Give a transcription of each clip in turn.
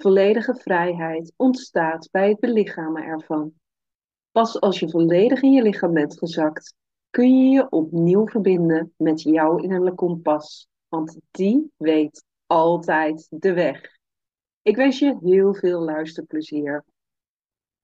Volledige vrijheid ontstaat bij het belichamen ervan. Pas als je volledig in je lichaam bent gezakt, kun je je opnieuw verbinden met jouw innerlijke kompas, want die weet altijd de weg. Ik wens je heel veel luisterplezier.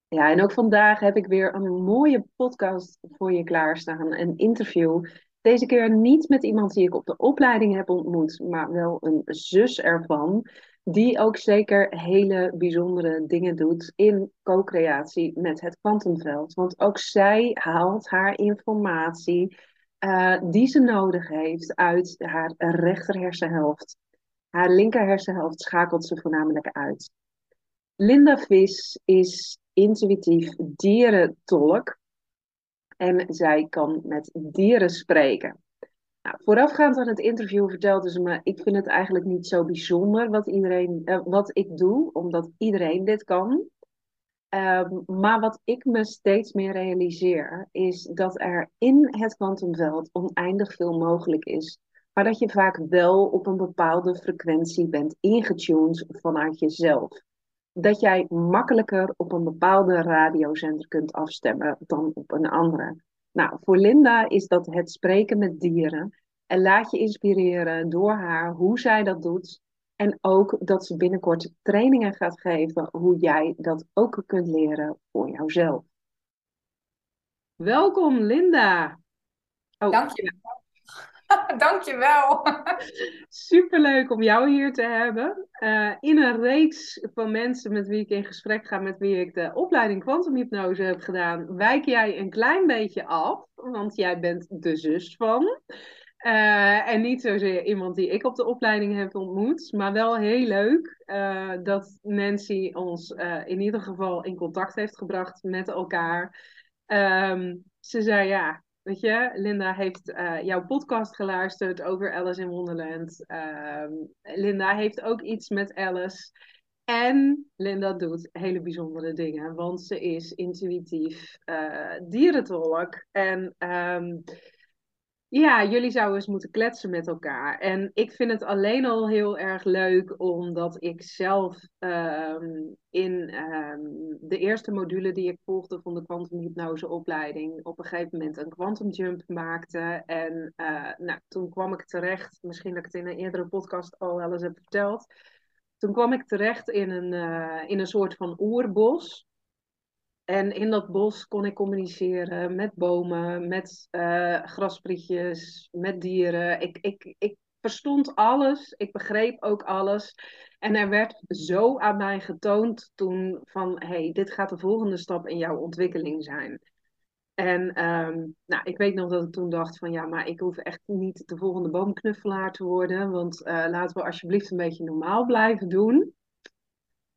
Ja, en ook vandaag heb ik weer een mooie podcast voor je klaarstaan. Een interview. Deze keer niet met iemand die ik op de opleiding heb ontmoet, maar wel een zus ervan. Die ook zeker hele bijzondere dingen doet in co-creatie met het kwantumveld. Want ook zij haalt haar informatie uh, die ze nodig heeft uit haar rechter hersenhelft. Haar linker hersenhelft schakelt ze voornamelijk uit. Linda Vis is intuïtief dierentolk en zij kan met dieren spreken. Nou, voorafgaand aan het interview vertelde ze me: ik vind het eigenlijk niet zo bijzonder wat, iedereen, uh, wat ik doe, omdat iedereen dit kan. Um, maar wat ik me steeds meer realiseer, is dat er in het kwantumveld oneindig veel mogelijk is. Maar dat je vaak wel op een bepaalde frequentie bent ingetuned vanuit jezelf. Dat jij makkelijker op een bepaalde radiozender kunt afstemmen dan op een andere. Nou, voor Linda is dat het spreken met dieren. En laat je inspireren door haar hoe zij dat doet. En ook dat ze binnenkort trainingen gaat geven hoe jij dat ook kunt leren voor jouzelf. Welkom Linda. Oh. Dankjewel. Dankjewel. Superleuk om jou hier te hebben. Uh, in een reeks van mensen met wie ik in gesprek ga, met wie ik de opleiding kwantumhypnose heb gedaan, wijk jij een klein beetje af, want jij bent de zus van. Uh, en niet zozeer iemand die ik op de opleiding heb ontmoet, maar wel heel leuk uh, dat Nancy ons in ieder geval in contact heeft gebracht met elkaar. Um, ze zei ja, Weet je, Linda heeft uh, jouw podcast geluisterd over Alice in Wonderland. Uh, Linda heeft ook iets met Alice. En Linda doet hele bijzondere dingen, want ze is intuïtief uh, dierentolk. En um, ja, jullie zouden eens moeten kletsen met elkaar. En ik vind het alleen al heel erg leuk, omdat ik zelf um, in um, de eerste module die ik volgde van de kwantumhypnoseopleiding op een gegeven moment een quantum jump maakte. En uh, nou, toen kwam ik terecht, misschien dat ik het in een eerdere podcast al wel eens heb verteld. Toen kwam ik terecht in een, uh, in een soort van oerbos. En in dat bos kon ik communiceren met bomen, met uh, grasprietjes, met dieren. Ik, ik, ik verstond alles, ik begreep ook alles. En er werd zo aan mij getoond toen van, hey, dit gaat de volgende stap in jouw ontwikkeling zijn. En um, nou, ik weet nog dat ik toen dacht van, ja, maar ik hoef echt niet de volgende boomknuffelaar te worden. Want uh, laten we alsjeblieft een beetje normaal blijven doen.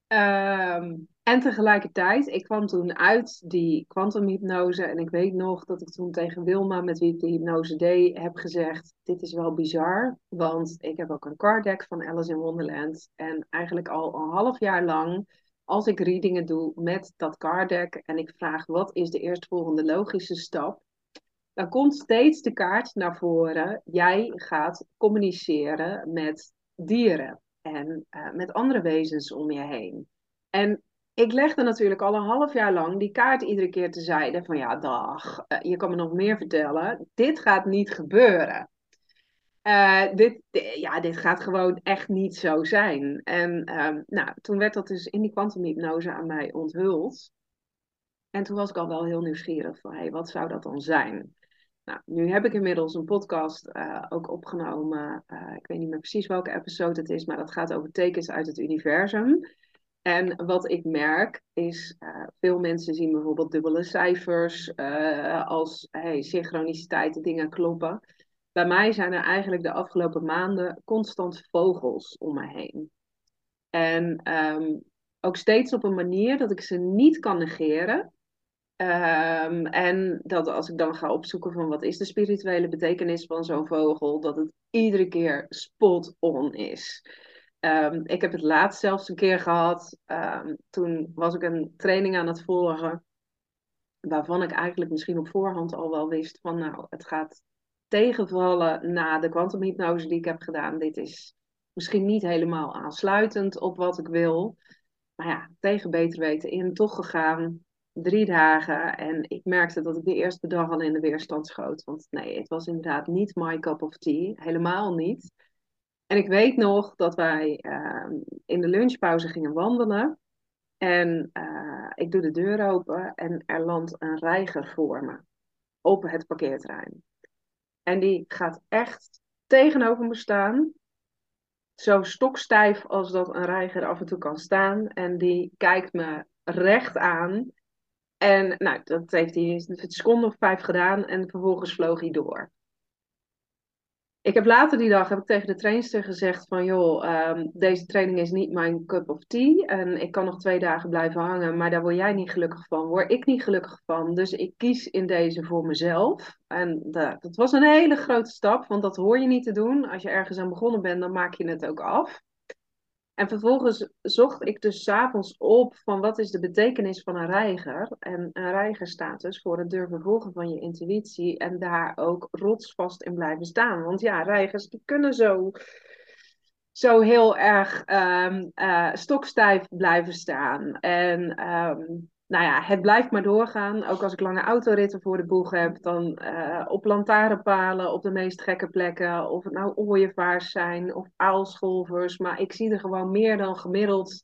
Um, en tegelijkertijd, ik kwam toen uit die kwantumhypnose en ik weet nog dat ik toen tegen Wilma, met wie ik de hypnose deed, heb gezegd, dit is wel bizar, want ik heb ook een card van Alice in Wonderland en eigenlijk al een half jaar lang, als ik readingen doe met dat card en ik vraag wat is de eerstvolgende logische stap, dan komt steeds de kaart naar voren, jij gaat communiceren met dieren en uh, met andere wezens om je heen. En ik legde natuurlijk al een half jaar lang die kaart iedere keer te zijde van ja, dag, je kan me nog meer vertellen. Dit gaat niet gebeuren. Uh, dit, ja, dit gaat gewoon echt niet zo zijn. En um, nou, toen werd dat dus in die kwantumhypnose aan mij onthuld. En toen was ik al wel heel nieuwsgierig van, hey, wat zou dat dan zijn? Nou, nu heb ik inmiddels een podcast uh, ook opgenomen. ik weet niet meer precies welke episode het is, maar dat gaat over tekens uit het universum. En wat ik merk is, uh, veel mensen zien bijvoorbeeld dubbele cijfers uh, als hey, synchroniciteit, dingen kloppen. Bij mij zijn er eigenlijk de afgelopen maanden constant vogels om me heen. En um, ook steeds op een manier dat ik ze niet kan negeren. Ehm, en dat als ik dan ga opzoeken van wat is de spirituele betekenis van zo'n vogel, dat het iedere keer spot on is. Um, ik heb het laatst zelfs een keer gehad. Um, toen was ik een training aan het volgen. Waarvan ik eigenlijk misschien op voorhand al wel wist van nou, het gaat tegenvallen na de kwantumhypnose die ik heb gedaan. Dit is misschien niet helemaal aansluitend op wat ik wil. Maar ja, tegen beter weten in toch gegaan. Drie dagen. En ik merkte dat ik de eerste dag al in de weerstand schoot. Want nee, het was inderdaad niet my cup of tea. Helemaal niet. En ik weet nog dat wij uh, in de lunchpauze gingen wandelen. En uh, ik doe de deur open en er landt een reiger voor me. Op het parkeerterrein. En die gaat echt tegenover me staan. Zo stokstijf als dat een reiger af en toe kan staan. En die kijkt me recht aan. En nou, dat heeft hij een seconde of vijf gedaan. En vervolgens vloog hij door. Ik heb later die dag heb ik tegen de trainster gezegd van joh, um, deze training is niet mijn cup of tea. En ik kan nog twee dagen blijven hangen, maar daar word jij niet gelukkig van. Word ik niet gelukkig van. Dus ik kies in deze voor mezelf. En dat was een hele grote stap, want dat hoor je niet te doen. Als je ergens aan begonnen bent, dan maak je het ook af. En vervolgens zocht ik dus s'avonds op van wat is de betekenis van een reiger. En een reiger staat dus voor het durven volgen van je intuïtie en daar ook rotsvast in blijven staan. Want ja, reigers die kunnen zo, zo heel erg um, uh, stokstijf blijven staan. En um, nou ja, het blijft maar doorgaan. Ook als ik lange autoritten voor de boeg heb, dan uh, op lantaarnpalen op de meest gekke plekken. Of het nou ooievaars zijn of aalscholvers. Maar ik zie er gewoon meer dan gemiddeld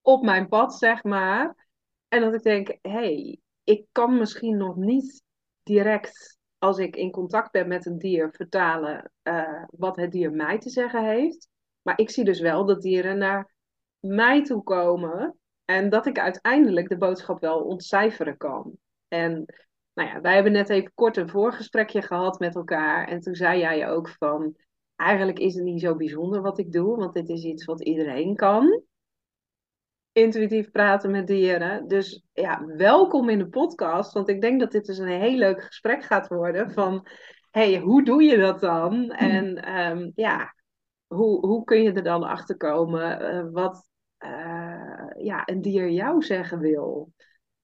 op mijn pad, zeg maar. En dat ik denk, hey, ik kan misschien nog niet direct, als ik in contact ben met een dier, vertalen uh, wat het dier mij te zeggen heeft. Maar ik zie dus wel dat dieren naar mij toe komen en dat ik uiteindelijk de boodschap wel ontcijferen kan. En nou ja, wij hebben net even kort een voorgesprekje gehad met elkaar. En toen zei jij ook van, eigenlijk is het niet zo bijzonder wat ik doe, want dit is iets wat iedereen kan. Intuïtief praten met dieren. Dus ja, welkom in de podcast, want ik denk dat dit dus een heel leuk gesprek gaat worden van, hey, hoe doe je dat dan? En um, ja, hoe, hoe kun je er dan achter komen? Uh, wat, uh, ja, een dier jou zeggen wil.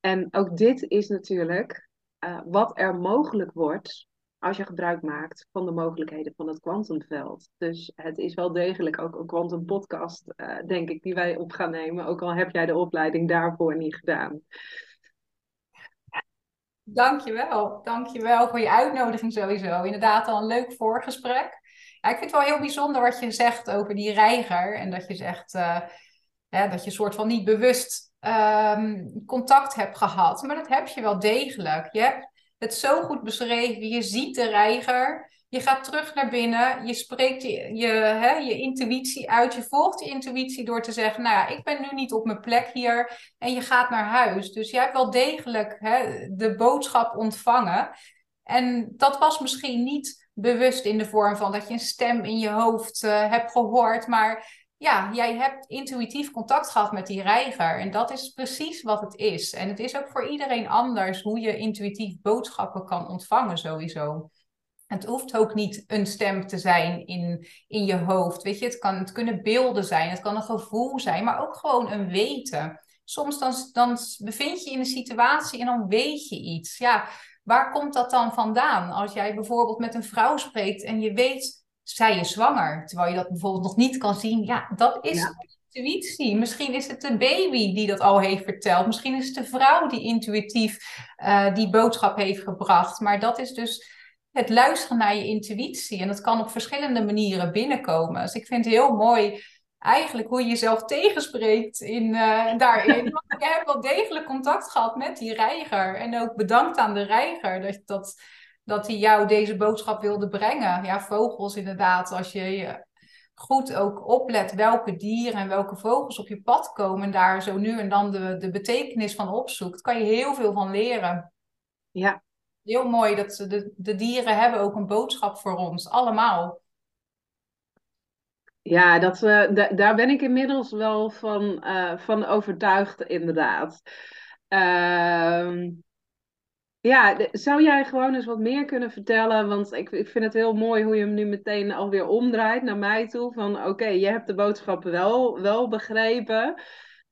En ook dit is natuurlijk uh, wat er mogelijk wordt als je gebruik maakt van de mogelijkheden van het kwantumveld. Dus het is wel degelijk ook een quantum podcast, uh, denk ik, die wij op gaan nemen. Ook al heb jij de opleiding daarvoor niet gedaan. Dankjewel. Dankjewel voor je uitnodiging sowieso. Inderdaad al een leuk voorgesprek. Ja, ik vind het wel heel bijzonder wat je zegt over die reiger. En dat je zegt, Dat je soort van niet bewust um, contact hebt gehad. Maar dat heb je wel degelijk. Je hebt het zo goed beschreven. Je ziet de reiger. Je gaat terug naar binnen. Je spreekt je, je, hè, je intuïtie uit. Je volgt je intuïtie door te zeggen: Nou ja, ik ben nu niet op mijn plek hier. En je gaat naar huis. Dus je hebt wel degelijk hè, de boodschap ontvangen. En dat was misschien niet bewust in de vorm van dat je een stem in je hoofd uh, hebt gehoord. Maar ja, jij hebt intuïtief contact gehad met die reiger. En dat is precies wat het is. En het is ook voor iedereen anders hoe je intuïtief boodschappen kan ontvangen, sowieso. Het hoeft ook niet een stem te zijn in, in je hoofd. Weet je, het, kan, het kunnen beelden zijn, het kan een gevoel zijn, maar ook gewoon een weten. Soms dan, dan bevind je in een situatie en dan weet je iets. Ja, waar komt dat dan vandaan? Als jij bijvoorbeeld met een vrouw spreekt en je weet zij is zwanger, terwijl je dat bijvoorbeeld nog niet kan zien. Ja, dat is ja. intuïtie. Misschien is het de baby die dat al heeft verteld. Misschien is het de vrouw die intuïtief uh, die boodschap heeft gebracht. Maar dat is dus het luisteren naar je intuïtie. En dat kan op verschillende manieren binnenkomen. Dus ik vind het heel mooi eigenlijk hoe je jezelf tegenspreekt in, uh, daarin. Want je hebt wel degelijk contact gehad met die reiger. En ook bedankt aan de reiger dat, dat, dat hij jou deze boodschap wilde brengen. Ja, vogels inderdaad. Als je goed ook oplet welke dieren en welke vogels op je pad komen... en daar zo nu en dan de, de betekenis van opzoekt... kan je heel veel van leren. Ja. Heel mooi dat de, de dieren hebben ook een boodschap voor ons, allemaal. Ja, dat, uh, daar ben ik inmiddels wel van, uh, van overtuigd, inderdaad. Ehm, ja, zou jij gewoon eens wat meer kunnen vertellen? Want ik, ik vind het heel mooi hoe je hem nu meteen alweer omdraait naar mij toe. Van oké, je hebt de boodschap wel, wel begrepen.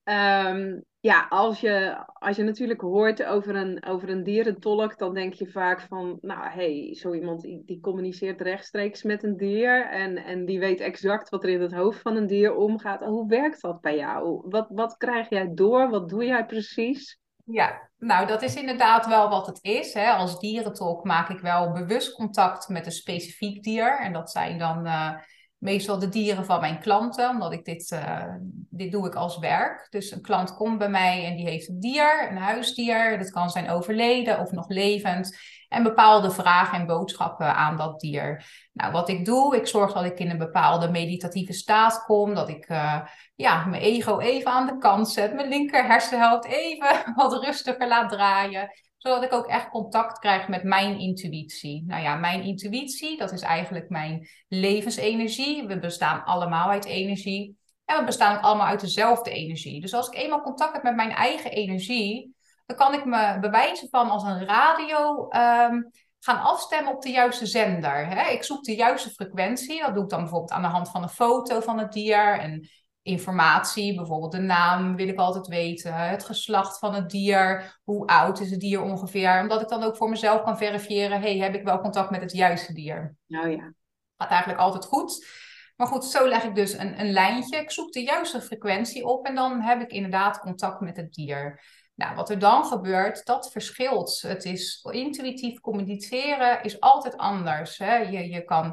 Um, ja, als je, als je natuurlijk hoort over een, over een dierentolk, dan denk je vaak van, nou hey, zo iemand die, die, communiceert rechtstreeks met een dier en, en die weet exact wat er in het hoofd van een dier omgaat. Hoe werkt dat bij jou? Wat, wat krijg jij door? Wat doe jij precies? Ja, nou dat is inderdaad wel wat het is. Hè. Als dierentolk maak ik wel bewust contact met een specifiek dier. En dat zijn dan uh, meestal de dieren van mijn klanten, omdat ik dit, uh, dit doe ik als werk. Dus een klant komt bij mij en die heeft een dier, een huisdier. Dat kan zijn overleden of nog levend. En bepaalde vragen en boodschappen aan dat dier. Nou, wat ik doe, ik zorg dat ik in een bepaalde meditatieve staat kom. Dat ik uh, ja, mijn ego even aan de kant zet. Mijn linker hersenhelft even wat rustiger laat draaien zodat ik ook echt contact krijg met mijn intuïtie. Nou ja, mijn intuïtie, dat is eigenlijk mijn levensenergie. We bestaan allemaal uit energie. En we bestaan ook allemaal uit dezelfde energie. Dus als ik eenmaal contact heb met mijn eigen energie, dan kan ik me bewijzen van als een radio um, gaan afstemmen op de juiste zender. Hè? Ik zoek de juiste frequentie. Dat doe ik dan bijvoorbeeld aan de hand van een foto van het dier. En informatie, bijvoorbeeld de naam wil ik altijd weten, het geslacht van het dier, hoe oud is het dier ongeveer, omdat ik dan ook voor mezelf kan verifiëren, hey, heb ik wel contact met het juiste dier? Nou ja. Gaat eigenlijk altijd goed. Maar goed, zo leg ik dus een, een lijntje. Ik zoek de juiste frequentie op en dan heb ik inderdaad contact met het dier. Nou, wat er dan gebeurt, dat verschilt. Het is intuïtief communiceren is altijd anders. Hè? Je, je kan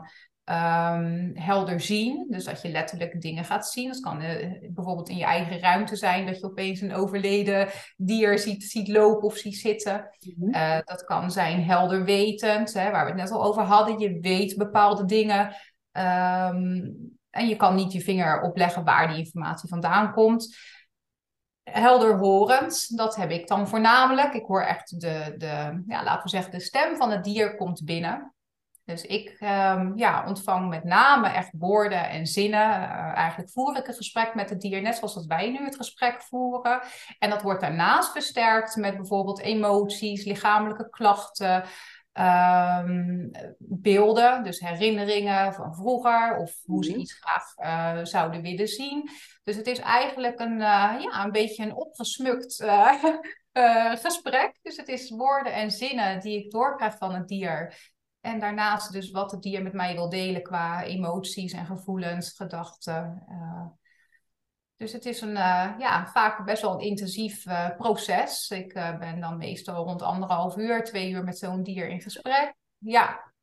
um, helder zien. Dus dat je letterlijk dingen gaat zien. Dat kan uh, bijvoorbeeld in je eigen ruimte zijn, dat je opeens een overleden dier ziet, ziet lopen of ziet zitten. Mm -hmm. uh, dat kan zijn helder wetend, hè, waar we het net al over hadden. Je weet bepaalde dingen. Um, en je kan niet je vinger opleggen waar die informatie vandaan komt. Helder horend, dat heb ik dan voornamelijk. Ik hoor echt de, de ja, laten we zeggen, de stem van het dier komt binnen. Dus ik um, ja, ontvang met name echt woorden en zinnen. Uh, eigenlijk voer ik een gesprek met het dier, net zoals dat wij nu het gesprek voeren. En dat wordt daarnaast versterkt met bijvoorbeeld emoties, lichamelijke klachten, um, beelden, dus herinneringen van vroeger of hoe ze mhm. iets graag uh, zouden willen zien. Dus het is eigenlijk een, uh, ja, een beetje een opgesmukt gesprek. Dus het is woorden en zinnen die ik doorkrijg van het dier. En daarnaast dus wat het dier met mij wil delen qua emoties en gevoelens, gedachten. Dus het is een, uh, ja, vaak best wel een intensief uh, proces. Ik ben dan meestal rond anderhalf uur, twee uur met zo'n dier in gesprek. Ja,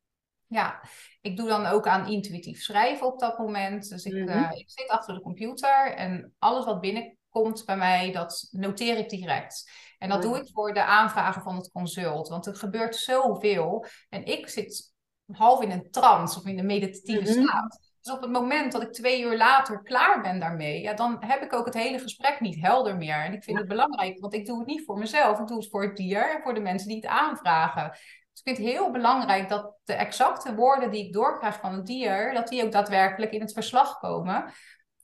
ja, ik doe dan ook aan intuïtief schrijven op dat moment. Dus ik, mm -hmm. ik zit achter de computer en alles wat binnenkomt bij mij, dat noteer ik direct. En dat doe ik voor de aanvragen van het consult. Want er gebeurt zoveel. En ik zit half in een trance of in een meditatieve mm -hmm. staat. Dus op het moment dat ik twee uur later klaar ben daarmee, ja, dan heb ik ook het hele gesprek niet helder meer. En ik vind ja. het belangrijk, want ik doe het niet voor mezelf, ik doe het voor het dier en voor de mensen die het aanvragen. Dus ik vind het heel belangrijk dat de exacte woorden die ik doorkrijg van het dier, dat die ook daadwerkelijk in het verslag komen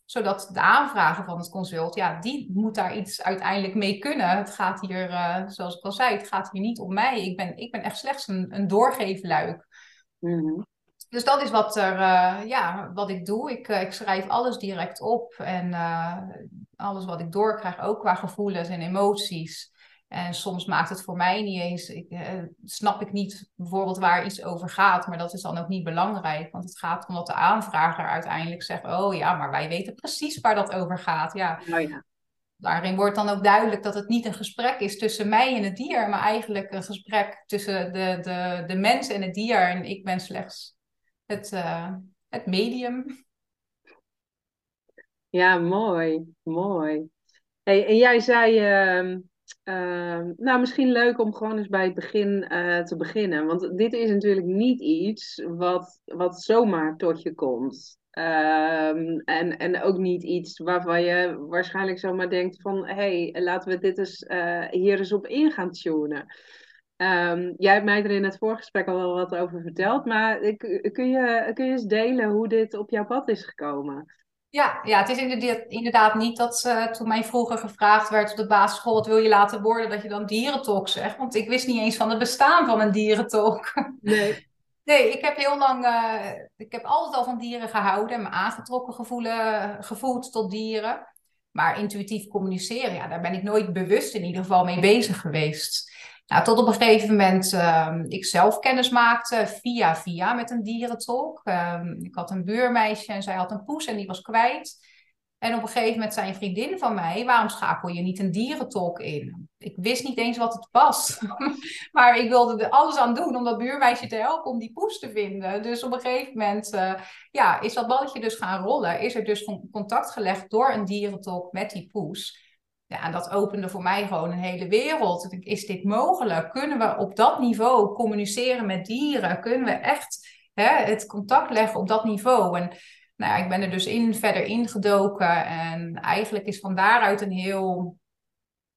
zodat de aanvragen van het consult, ja, die moet daar iets uiteindelijk mee kunnen. Het gaat hier, uh, zoals ik al zei, het gaat hier niet om mij. Ik ben, ik ben echt slechts een, een doorgeefluik. Mm -hmm. Dus dat is wat, er, uh, ja, wat ik doe. Ik, uh, ik schrijf alles direct op en alles wat ik doorkrijg, ook qua gevoelens en emoties. En soms maakt het voor mij niet eens, ik, eh, snap ik niet bijvoorbeeld waar iets over gaat, maar dat is dan ook niet belangrijk, want het gaat omdat de aanvrager uiteindelijk zegt, oh ja, maar wij weten precies waar dat over gaat. Ja. Oh ja. Daarin wordt dan ook duidelijk dat het niet een gesprek is tussen mij en het dier, maar eigenlijk een gesprek tussen de, de, de mens en het dier. En ik ben slechts het, uh, het medium. Ja, mooi, mooi. Hey, en jij zei. Uh Uh, nou, misschien leuk om gewoon eens bij het begin uh, te beginnen. Want dit is natuurlijk niet iets wat, wat zomaar tot je komt. Uh, en, en ook niet iets waarvan je waarschijnlijk zomaar denkt van... hé, hey, laten we dit eens, uh, hier eens op in gaan tunen. Um, jij hebt mij er in het voorgesprek al wel wat over verteld. Maar kun je, kun je eens delen hoe dit op jouw pad is gekomen? Ja, ja, het is inderdaad, inderdaad niet dat uh, toen mij vroeger gevraagd werd op de basisschool, wat wil je laten worden, dat je dan dierentolk zegt. Want ik wist niet eens van het bestaan van een dierentolk. Nee. Nee, ik heb heel lang, uh, ik heb altijd al van dieren gehouden en me aangetrokken gevoelen, gevoeld tot dieren. Maar intuïtief communiceren, ja, daar ben ik nooit bewust in ieder geval mee bezig geweest. Nou, tot op een gegeven moment uh, ik zelf kennis maakte via via met een dierentolk. Uh, ik had een buurmeisje en zij had een poes en die was kwijt. En op een gegeven moment zei een vriendin van mij, waarom schakel je niet een dierentolk in? Ik wist niet eens wat het was. maar ik wilde er alles aan doen om dat buurmeisje te helpen om die poes te vinden. Dus op een gegeven moment uh, ja, is dat balletje dus gaan rollen. Is er dus contact gelegd door een dierentolk met die poes. Ja, en dat opende voor mij gewoon een hele wereld. Is dit mogelijk? Kunnen we op dat niveau communiceren met dieren? Kunnen we echt hè, het contact leggen op dat niveau? En nou ik ben er dus in, verder ingedoken. En eigenlijk is van daaruit een heel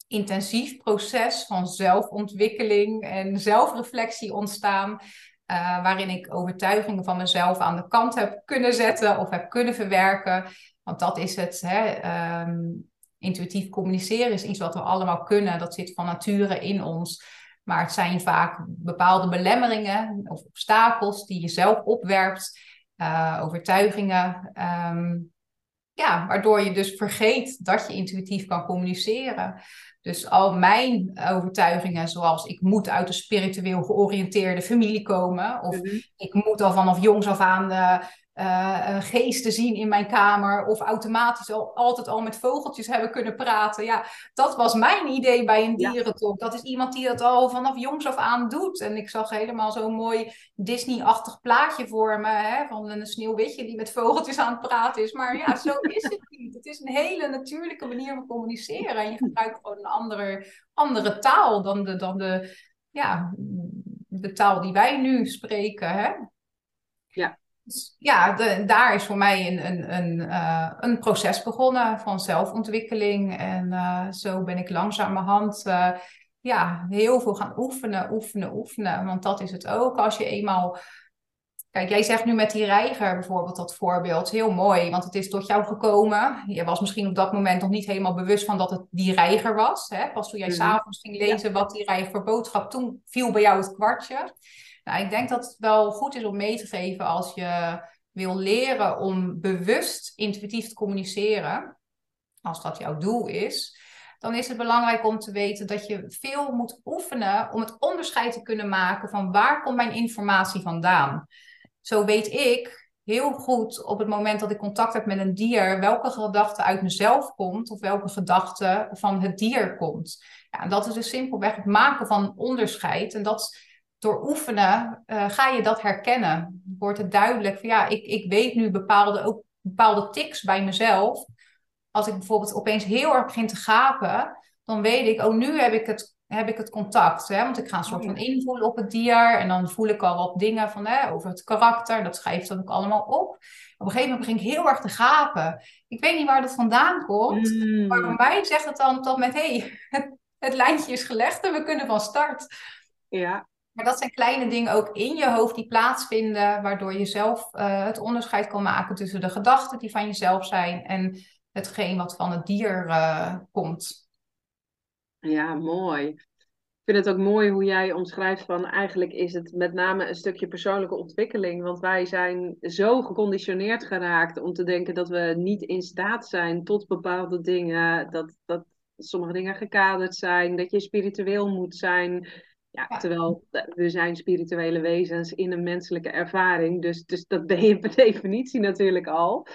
intensief proces van zelfontwikkeling en zelfreflectie ontstaan. Uh, waarin ik overtuigingen van mezelf aan de kant heb kunnen zetten of heb kunnen verwerken. Want dat is het. Hè, um, intuïtief communiceren is iets wat we allemaal kunnen. Dat zit van nature in ons. Maar het zijn vaak bepaalde belemmeringen of obstakels die je zelf opwerpt, uh, overtuigingen. Um, ja, waardoor je dus vergeet dat je intuïtief kan communiceren. Dus al mijn overtuigingen, zoals ik moet uit een spiritueel georiënteerde familie komen, of mhm. ik moet al vanaf jongs af aan uh, uh, geesten zien in mijn kamer of automatisch al, altijd al met vogeltjes hebben kunnen praten. Ja, dat was mijn idee bij een dierentop. Dat is iemand die dat al vanaf jongs af aan doet. En ik zag helemaal zo'n mooi Disney-achtig plaatje voor me hè, van een sneeuwwitje die met vogeltjes aan het praten is. Maar ja, zo is het niet. Het is een hele natuurlijke manier van communiceren. En je gebruikt gewoon een andere, andere taal dan de, dan de, ja, de taal die wij nu spreken. Hè? Ja. Dus ja, de, daar is voor mij een, een, een, uh, een proces begonnen van zelfontwikkeling. En uh, zo ben ik langzamerhand uh, ja, heel veel gaan oefenen, oefenen, oefenen. Want dat is het ook. Als je eenmaal. Kijk, jij zegt nu met die reiger bijvoorbeeld dat voorbeeld. Heel mooi, want het is tot jou gekomen. Je was misschien op dat moment nog niet helemaal bewust van dat het die reiger was. Hè? Pas toen jij mm -hmm. s'avonds ging lezen wat die reiger boodschap, toen viel bij jou het kwartje. Nou, ik denk dat het wel goed is om mee te geven als je wil leren om bewust intuïtief te communiceren, als dat jouw doel is, dan is het belangrijk om te weten dat je veel moet oefenen om het onderscheid te kunnen maken van waar komt mijn informatie vandaan. Zo weet ik heel goed op het moment dat ik contact heb met een dier, welke gedachte uit mezelf komt of welke gedachte van het dier komt. Ja, en dat is dus simpelweg het maken van onderscheid. En dat door oefenen uh, ga je dat herkennen. Wordt het duidelijk van ja, ik, ik weet nu bepaalde, ook bepaalde tics bij mezelf. Als ik bijvoorbeeld opeens heel erg begin te gapen, dan weet ik, oh nu heb ik het, heb ik het contact. Hè? Want ik ga een soort oh van invoelen op het dier en dan voel ik al wat dingen van, hè, over het karakter. Dat schrijf ik dan ook allemaal op. Op een gegeven moment begin ik heel erg te gapen. Ik weet niet waar dat vandaan komt. Mm. Maar bij mij zegt het dan tot met, hé, hey, het, het lijntje is gelegd en we kunnen van start. Ja, maar dat zijn kleine dingen ook in je hoofd die plaatsvinden, waardoor je zelf uh, het onderscheid kan maken tussen de gedachten die van jezelf zijn en hetgeen wat van het dier uh, komt. Ja, mooi. Ik vind het ook mooi hoe jij omschrijft van eigenlijk is het met name een stukje persoonlijke ontwikkeling. Want wij zijn zo geconditioneerd geraakt om te denken dat we niet in staat zijn tot bepaalde dingen. Dat, dat sommige dingen gekaderd zijn, dat je spiritueel moet zijn. Ja, terwijl we zijn spirituele wezens in een menselijke ervaring. Dus, dus dat ben je per definitie natuurlijk al.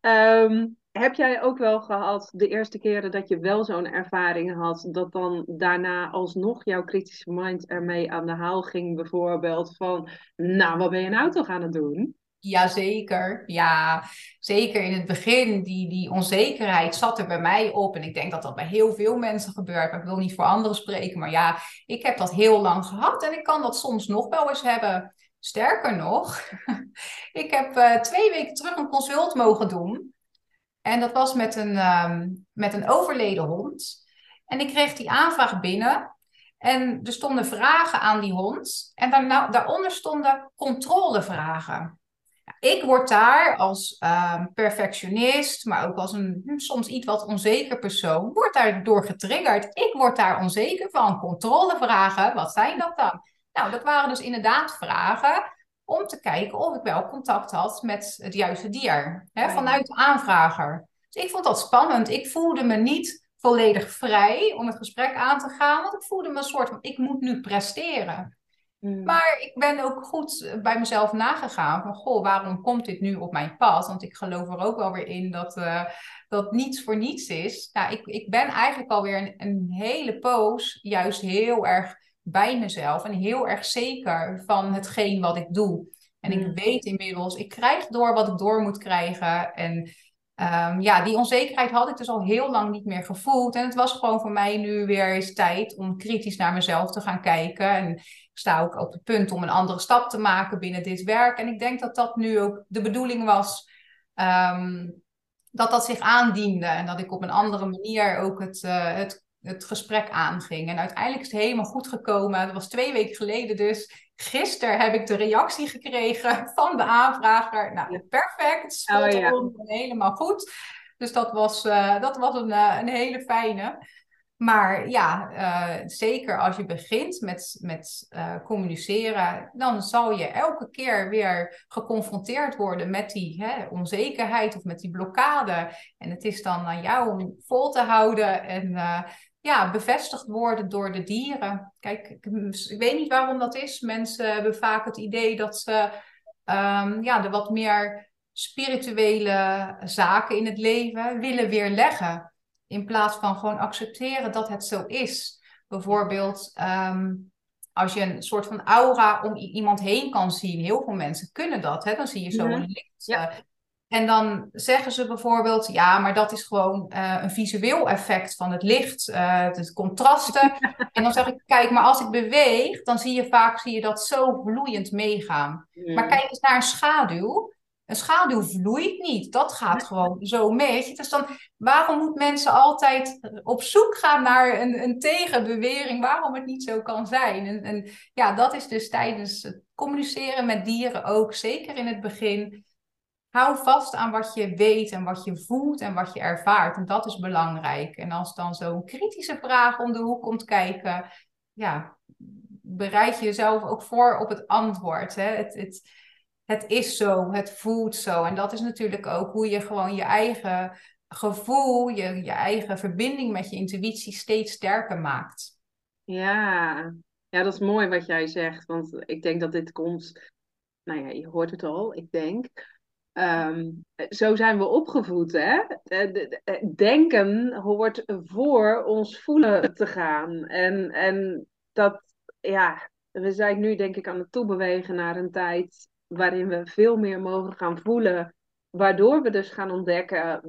Um, heb jij ook wel gehad de eerste keren dat je wel zo'n ervaring had, dat dan daarna alsnog jouw kritische mind ermee aan de haal ging, bijvoorbeeld van, nou, wat ben je nou toch aan het doen? Jazeker, ja, zeker in het begin, die, die onzekerheid zat er bij mij op. En ik denk dat dat bij heel veel mensen gebeurt. Maar ik wil niet voor anderen spreken, maar ja, ik heb dat heel lang gehad en ik kan dat soms nog wel eens hebben. Sterker nog, ik heb uh, twee weken terug een consult mogen doen. En dat was met een, um, met een overleden hond. En ik kreeg die aanvraag binnen. En er stonden vragen aan die hond. En daaronder stonden controlevragen ik word daar als ehm, perfectionist, maar ook als een hm, soms iets wat onzeker persoon, word daardoor getriggerd. Ik word daar onzeker van. Controlevragen, wat zijn dat dan? Nou, dat waren dus inderdaad vragen om te kijken of ik wel contact had met het juiste dier, hè, vanuit de aanvrager. Dus ik vond dat spannend. Ik voelde me niet volledig vrij om het gesprek aan te gaan, want ik voelde me een soort van, ik moet nu presteren. Hmm. Maar ik ben ook goed bij mezelf nagegaan van, goh, waarom komt dit nu op mijn pad? Want ik geloof er ook wel weer in dat, uh, dat niets voor niets is. Nou, ik, ik ben eigenlijk alweer een, een hele poos juist heel erg bij mezelf en heel erg zeker van hetgeen wat ik doe. En ik hmm. weet inmiddels, ik krijg door wat ik door moet krijgen. En um, ja, die onzekerheid had ik dus al heel lang niet meer gevoeld. En het was gewoon voor mij nu weer eens tijd om kritisch naar mezelf te gaan kijken. En sta ook op het punt om een andere stap te maken binnen dit werk. En ik denk dat dat nu ook de bedoeling was. Um, dat dat zich aandiende en dat ik op een andere manier ook het, uh, het het gesprek aanging. En uiteindelijk is het helemaal goed gekomen. Dat was twee weken geleden dus. Gisteren heb ik de reactie gekregen van de aanvrager. Nou, perfect. Oh, ja. helemaal goed. Dus dat was, uh, dat was een, uh, een hele fijne. Maar ja, uh, zeker als je begint met, met communiceren, dan zal je elke keer weer geconfronteerd worden met die hè, onzekerheid of met die blokkade. En het is dan aan jou om vol te houden en ja, bevestigd worden door de dieren. Kijk, ik, weet niet waarom dat is. Mensen hebben vaak het idee dat ze um, ja, de wat meer spirituele zaken in het leven willen weerleggen. In plaats van gewoon accepteren dat het zo is. Bijvoorbeeld, um, als je een soort van aura om iemand heen kan zien. Heel veel mensen kunnen dat. Hè? Dan zie je zo een licht. Ja. Eh, en dan zeggen ze bijvoorbeeld, ja, maar dat is gewoon uh, een visueel effect van het licht, uh, het contrasten. en dan zeg ik, kijk, maar als ik beweeg, dan zie je vaak zie je dat zo vloeiend meegaan. Maar kijk eens naar een schaduw. Een schaduw vloeit niet. Dat gaat gewoon zo mee. Dus dan, waarom moet mensen altijd op zoek gaan naar een, een tegenbewering? Waarom het niet zo kan zijn? En, en ja, dat is dus tijdens het communiceren met dieren ook, zeker in het begin hou vast aan wat je weet en wat je voelt en wat je ervaart. En dat is belangrijk. En als dan zo'n kritische vraag om de hoek komt kijken, ja, bereid je jezelf ook voor op het antwoord. Hè? Het, het, het is zo, het voelt zo. En dat is natuurlijk ook hoe je gewoon je eigen gevoel, je, je eigen verbinding met je intuïtie steeds sterker maakt. Ja. ja, dat is mooi wat jij zegt. Want ik denk dat dit komt, nou ja, je hoort het al, ik denk Ehm, zo zijn we opgevoed, hè? Denken hoort voor ons voelen te gaan. En, en dat, ja, we zijn nu denk ik aan het toebewegen naar een tijd waarin we veel meer mogen gaan voelen. Waardoor we dus gaan ontdekken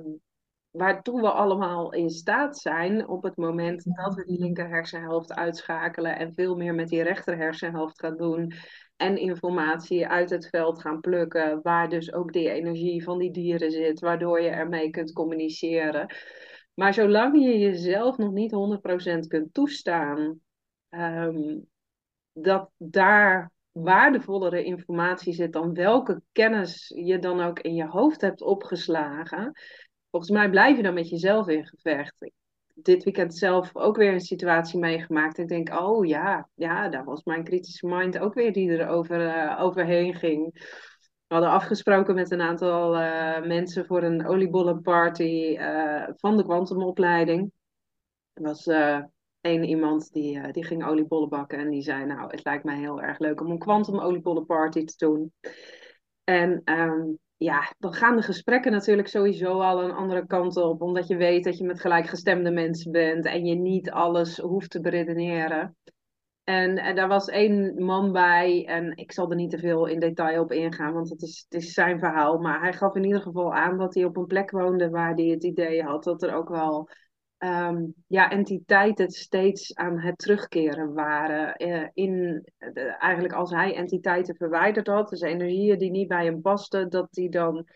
waartoe we allemaal in staat zijn op het moment dat we die linker hersenhelft uitschakelen en veel meer met die rechter hersenhelft gaan doen en informatie uit het veld gaan plukken, waar dus ook die energie van die dieren zit, waardoor je ermee kunt communiceren. Maar zolang je jezelf nog niet 100% kunt toestaan, um, dat daar waardevollere informatie zit dan welke kennis je dan ook in je hoofd hebt opgeslagen. Volgens mij blijf je dan met jezelf in gevecht dit weekend zelf ook weer een situatie meegemaakt. Ik denk, oh ja, ja, daar was mijn kritische mind ook weer die er over, uh, overheen ging. We hadden afgesproken met een aantal uh, mensen voor een oliebollenparty uh, van de kwantumopleiding. Was één iemand die, die ging oliebollen bakken en die zei, nou, het lijkt mij heel erg leuk om een kwantum oliebollenparty te doen. En um, ja, dan gaan de gesprekken natuurlijk sowieso al een andere kant op. Omdat je weet dat je met gelijkgestemde mensen bent en je niet alles hoeft te beredeneren. En, en daar was één man bij, en ik zal er niet te veel in detail op ingaan, want het is, het is zijn verhaal. Maar hij gaf in ieder geval aan dat hij op een plek woonde waar hij het idee had dat er ook wel um, ja, entiteiten steeds aan het terugkeren waren. Uh, in, eigenlijk als hij entiteiten verwijderd had, dus energieën die niet bij hem pasten, dat hij dan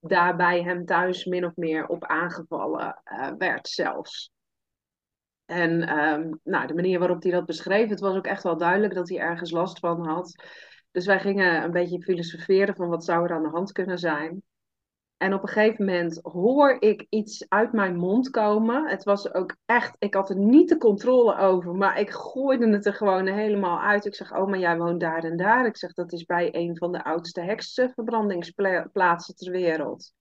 daarbij hem thuis min of meer op aangevallen uh, werd zelfs. En um, nou, de manier waarop hij dat beschreef, het was ook echt wel duidelijk dat hij ergens last van had. Dus wij gingen een beetje filosoferen van wat zou er aan de hand kunnen zijn. En op een gegeven moment hoor ik iets uit mijn mond komen. Het was ook echt, ik had er niet de controle over, maar ik gooide het er gewoon helemaal uit. Ik zeg, oh, maar jij woont daar en daar. Ik zeg, dat is bij een van de oudste heksenverbrandingsplaatsen ter wereld.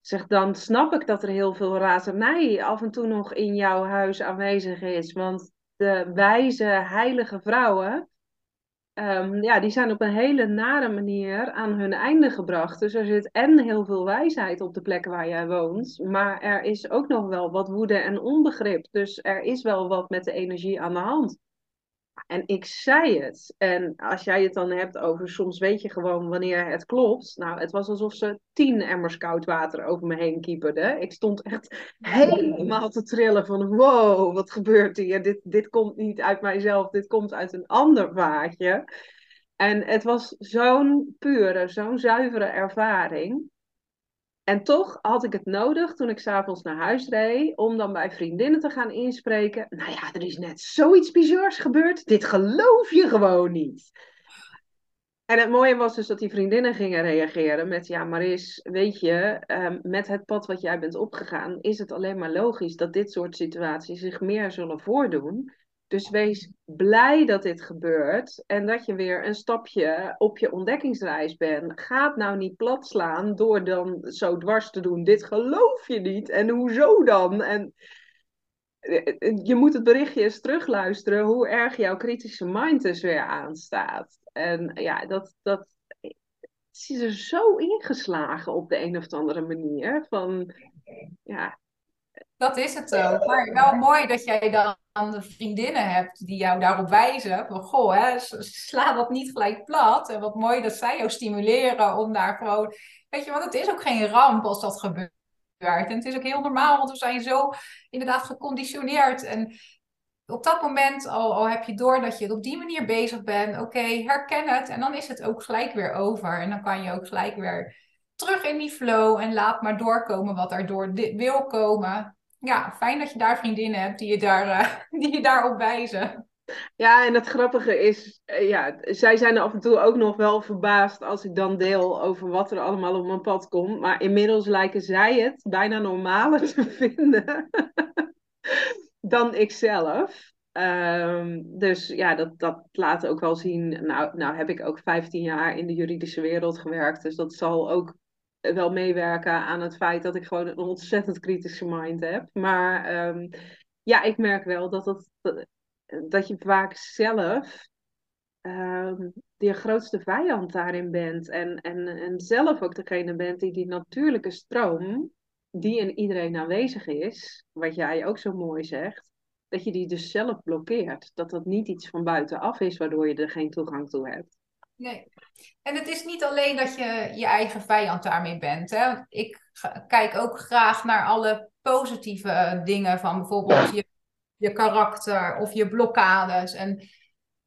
Zeg, dan snap ik dat er heel veel razernij af en toe nog in jouw huis aanwezig is. Want de wijze, heilige vrouwen, um, ja, die zijn op een hele nare manier aan hun einde gebracht. Dus er zit en heel veel wijsheid op de plekken waar jij woont, maar er is ook nog wel wat woede en onbegrip. Dus er is wel wat met de energie aan de hand. En ik zei het. En als jij het dan hebt over soms weet je gewoon wanneer het klopt. Nou, het was alsof ze tien emmers koud water over me heen kieperden. Ik stond echt helemaal te trillen van wow, wat gebeurt hier? Dit, dit komt niet uit mijzelf, dit komt uit een ander vaatje. En het was zo'n pure, zo'n zuivere ervaring. En toch had ik het nodig toen ik s'avonds naar huis reed, om dan bij vriendinnen te gaan inspreken. Nou ja, er is net zoiets bizars gebeurd. Dit geloof je gewoon niet. En het mooie was dus dat die vriendinnen gingen reageren met: Ja, Maris, weet je, ehm, met het pad wat jij bent opgegaan, is het alleen maar logisch dat dit soort situaties zich meer zullen voordoen. Dus wees blij dat dit gebeurt en dat je weer een stapje op je ontdekkingsreis bent. Ga het nou niet plat slaan door dan zo dwars te doen. Dit geloof je niet en hoezo dan? En eh, je moet het berichtje eens terugluisteren hoe erg jouw kritische mind dus weer aanstaat. En ja, dat, dat is er zo ingeslagen op de een of andere manier. Van, ja. Dat is het ook. Maar wel mooi dat jij dan de vriendinnen hebt die jou daarop wijzen. Van goh, hè, sla dat niet gelijk plat. En wat mooi dat zij jou stimuleren om daar gewoon. Weet je, want het is ook geen ramp als dat gebeurt. En het is ook heel normaal, want we zijn zo inderdaad geconditioneerd. En op dat moment al, al heb je door dat je op die manier bezig bent. Oké, herken het. En dan is het ook gelijk weer over. En dan kan je ook gelijk weer terug in die flow. En laat maar doorkomen wat er door wil komen ja, fijn dat je daar vriendinnen hebt die je, daar, uh, die je daarop wijzen. Ja, en het grappige is, uh, ja, zij zijn af en toe ook nog wel verbaasd als ik dan deel over wat er allemaal op mijn pad komt. Maar inmiddels lijken zij het bijna normaler te vinden dan ikzelf. Um, dus ja, dat, dat laat ook wel zien. Nou, nou heb ik ook 15 jaar in de juridische wereld gewerkt. Dus dat zal ook wel meewerken aan het feit dat ik gewoon een ontzettend kritische mind heb. Maar ehm, ja, ik merk wel dat, het, dat, je vaak zelf um, de grootste vijand daarin bent. En, en, en zelf ook degene bent die die natuurlijke stroom, die in iedereen aanwezig is, wat jij ook zo mooi zegt, dat je die dus zelf blokkeert. Dat dat niet iets van buitenaf is waardoor je er geen toegang toe hebt. Nee. En het is niet alleen dat je je eigen vijand daarmee bent. Hè? Ik kijk ook graag naar alle positieve dingen van bijvoorbeeld je, je karakter of je blokkades. En